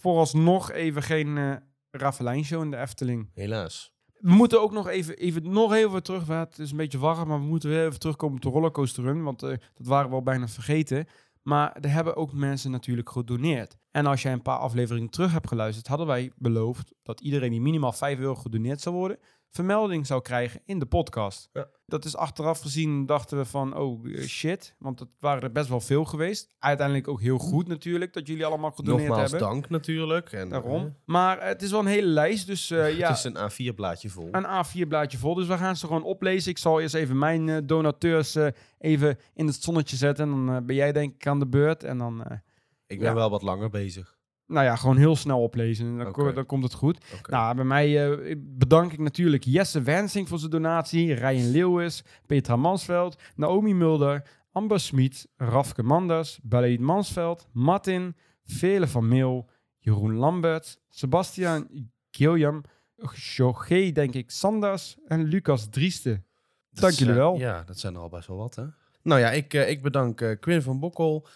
vooralsnog even geen eh Ravelijn-show in de Efteling. helaas. We moeten ook nog even, even nog even terug. Het is een beetje warm, maar we moeten weer even terugkomen op de rollercoaster run. Want dat waren we al bijna vergeten. Maar er hebben ook mensen natuurlijk gedoneerd. En als jij een paar afleveringen terug hebt geluisterd, hadden wij beloofd dat iedereen die minimaal 5 euro gedoneerd zou worden, vermelding zou krijgen in de podcast. Ja. Dat is achteraf gezien, dachten we van, oh eh, shit, want het waren er best wel veel geweest. Uiteindelijk ook heel goed natuurlijk, dat jullie allemaal gedoneerd Nogmaals hebben. dank natuurlijk. En, Daarom. eh, Maar eh, het is wel een hele lijst, dus ja, Het is een A4-blaadje vol. een A4-blaadje vol. Dus we gaan ze gewoon oplezen. Ik zal eerst even mijn donateurs even in het zonnetje zetten. En dan ben jij denk ik aan de beurt. En dan, ik ben ja. wel wat langer bezig. Nou ja, gewoon heel snel oplezen. En dan, ko- dan komt het goed. Nou, bij mij eh, bedank ik natuurlijk Jesse Wensing voor zijn donatie. Ryan Leeuwis, Petra Mansveld, Naomi Mulder, Amber Smit, Rafke Manders, Baleid Mansveld, Martin, Vele van Meel, Jeroen Lambert, Sebastian Gilliam, Jorge, denk ik, Sanders en Lucas Drieste. Dank jullie wel. Ja, dat zijn er al best wel wat, hè? Nou ja, ik, eh, ik bedank eh, Quinn van Bokkel,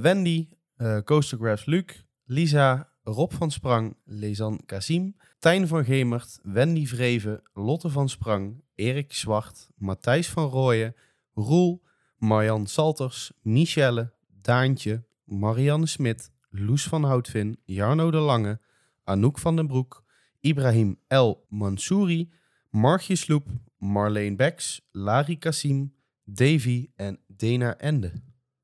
Wendy, eh Coastergraphs Luc, Lisa, Rob van Sprang, Lezan Kasim, Tijn van Gemert, Wendy Vreven, Lotte van Sprang, Erik Zwart, Matthijs van Rooyen, Roel, Marjan Salters, Michelle, Daantje, Marianne Smit, Loes van Houtvin, Jarno de Lange, Anouk van den Broek, Ibrahim El Mansouri, Margje Sloep, Marleen Beks, Lari Kassim, Davy en Dena Ende.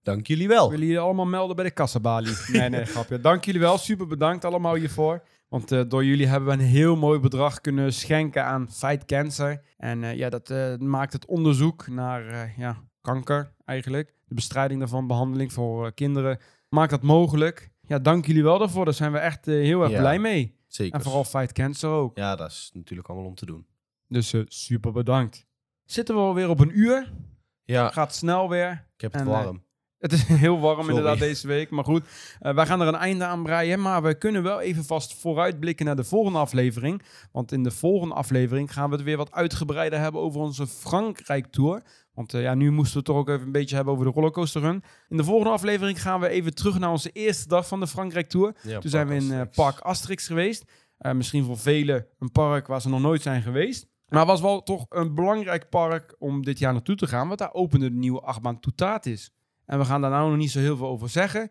Dank jullie wel. Willen jullie allemaal melden bij de kassabalie? Nee, nee, grapje. Dank jullie wel. Super bedankt allemaal hiervoor. Want eh, door jullie hebben we een heel mooi bedrag kunnen schenken aan Fight Cancer. En eh, ja, dat eh, maakt het onderzoek naar ja, kanker eigenlijk. De bestrijding daarvan, behandeling voor kinderen. Maakt dat mogelijk. Ja, dank jullie wel daarvoor. Daar zijn we echt heel erg Ja. blij mee. Zeker. En vooral Fight Cancer ook. Ja, dat is natuurlijk allemaal om te doen. Dus super bedankt. Zitten we alweer op een uur. Ja, Gaat snel weer. ik heb het en, warm. Het is heel warm Sorry. inderdaad deze week. Maar goed, eh, wij gaan er een einde aan breien. Maar we kunnen wel even vast vooruitblikken naar de volgende aflevering. Want in de volgende aflevering gaan we het weer wat uitgebreider hebben over onze Frankrijk-tour. Want eh, ja, nu moesten we het toch ook even een beetje hebben over de rollercoaster run. In de volgende aflevering gaan we even terug naar onze eerste dag van de Frankrijk-tour. Ja, Toen zijn we in eh. Park Asterix geweest. Misschien voor velen een park waar ze nog nooit zijn geweest. Maar het was wel toch een belangrijk park om dit jaar naartoe te gaan. Want daar opende de nieuwe achtbaan Toutatis. En we gaan daar nou nog niet zo heel veel over zeggen.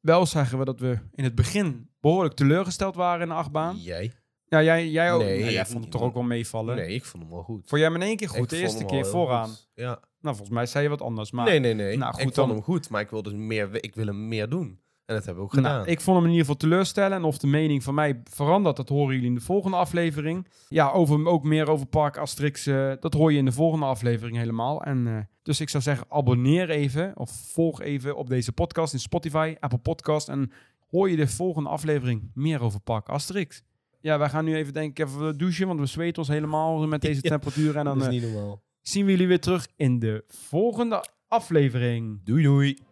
Wel zeggen we dat we in het begin behoorlijk teleurgesteld waren in de achtbaan. Jij? Ja, jij, jij ook. Nee, Nee, jij ik vond het toch ook wel meevallen. Nee, ik vond hem wel goed. Vond jij hem in één keer goed? Ik de eerste keer vooraan. goed. Ja. Nou, volgens mij zei je wat anders. Maar nee, nee, nee. Nou, goed ik vond dan. hem goed, maar ik wilde meer, ik wil hem meer doen. En dat hebben we ook gedaan. Nou, ik vond hem in ieder geval teleurstellen. En of de mening van mij verandert, dat horen jullie in de volgende aflevering. Ja, over, ook meer over Park Asterix, eh, dat hoor je in de volgende aflevering helemaal. En, eh, dus ik zou zeggen, abonneer even of volg even op deze podcast in Spotify, Apple Podcast. En hoor je de volgende aflevering meer over Park Asterix. Ja, wij gaan nu even denk ik even douchen, want we zweten ons helemaal met deze temperatuur. En dan eh, niet normaal. zien we jullie weer terug in de volgende aflevering. Doei doei.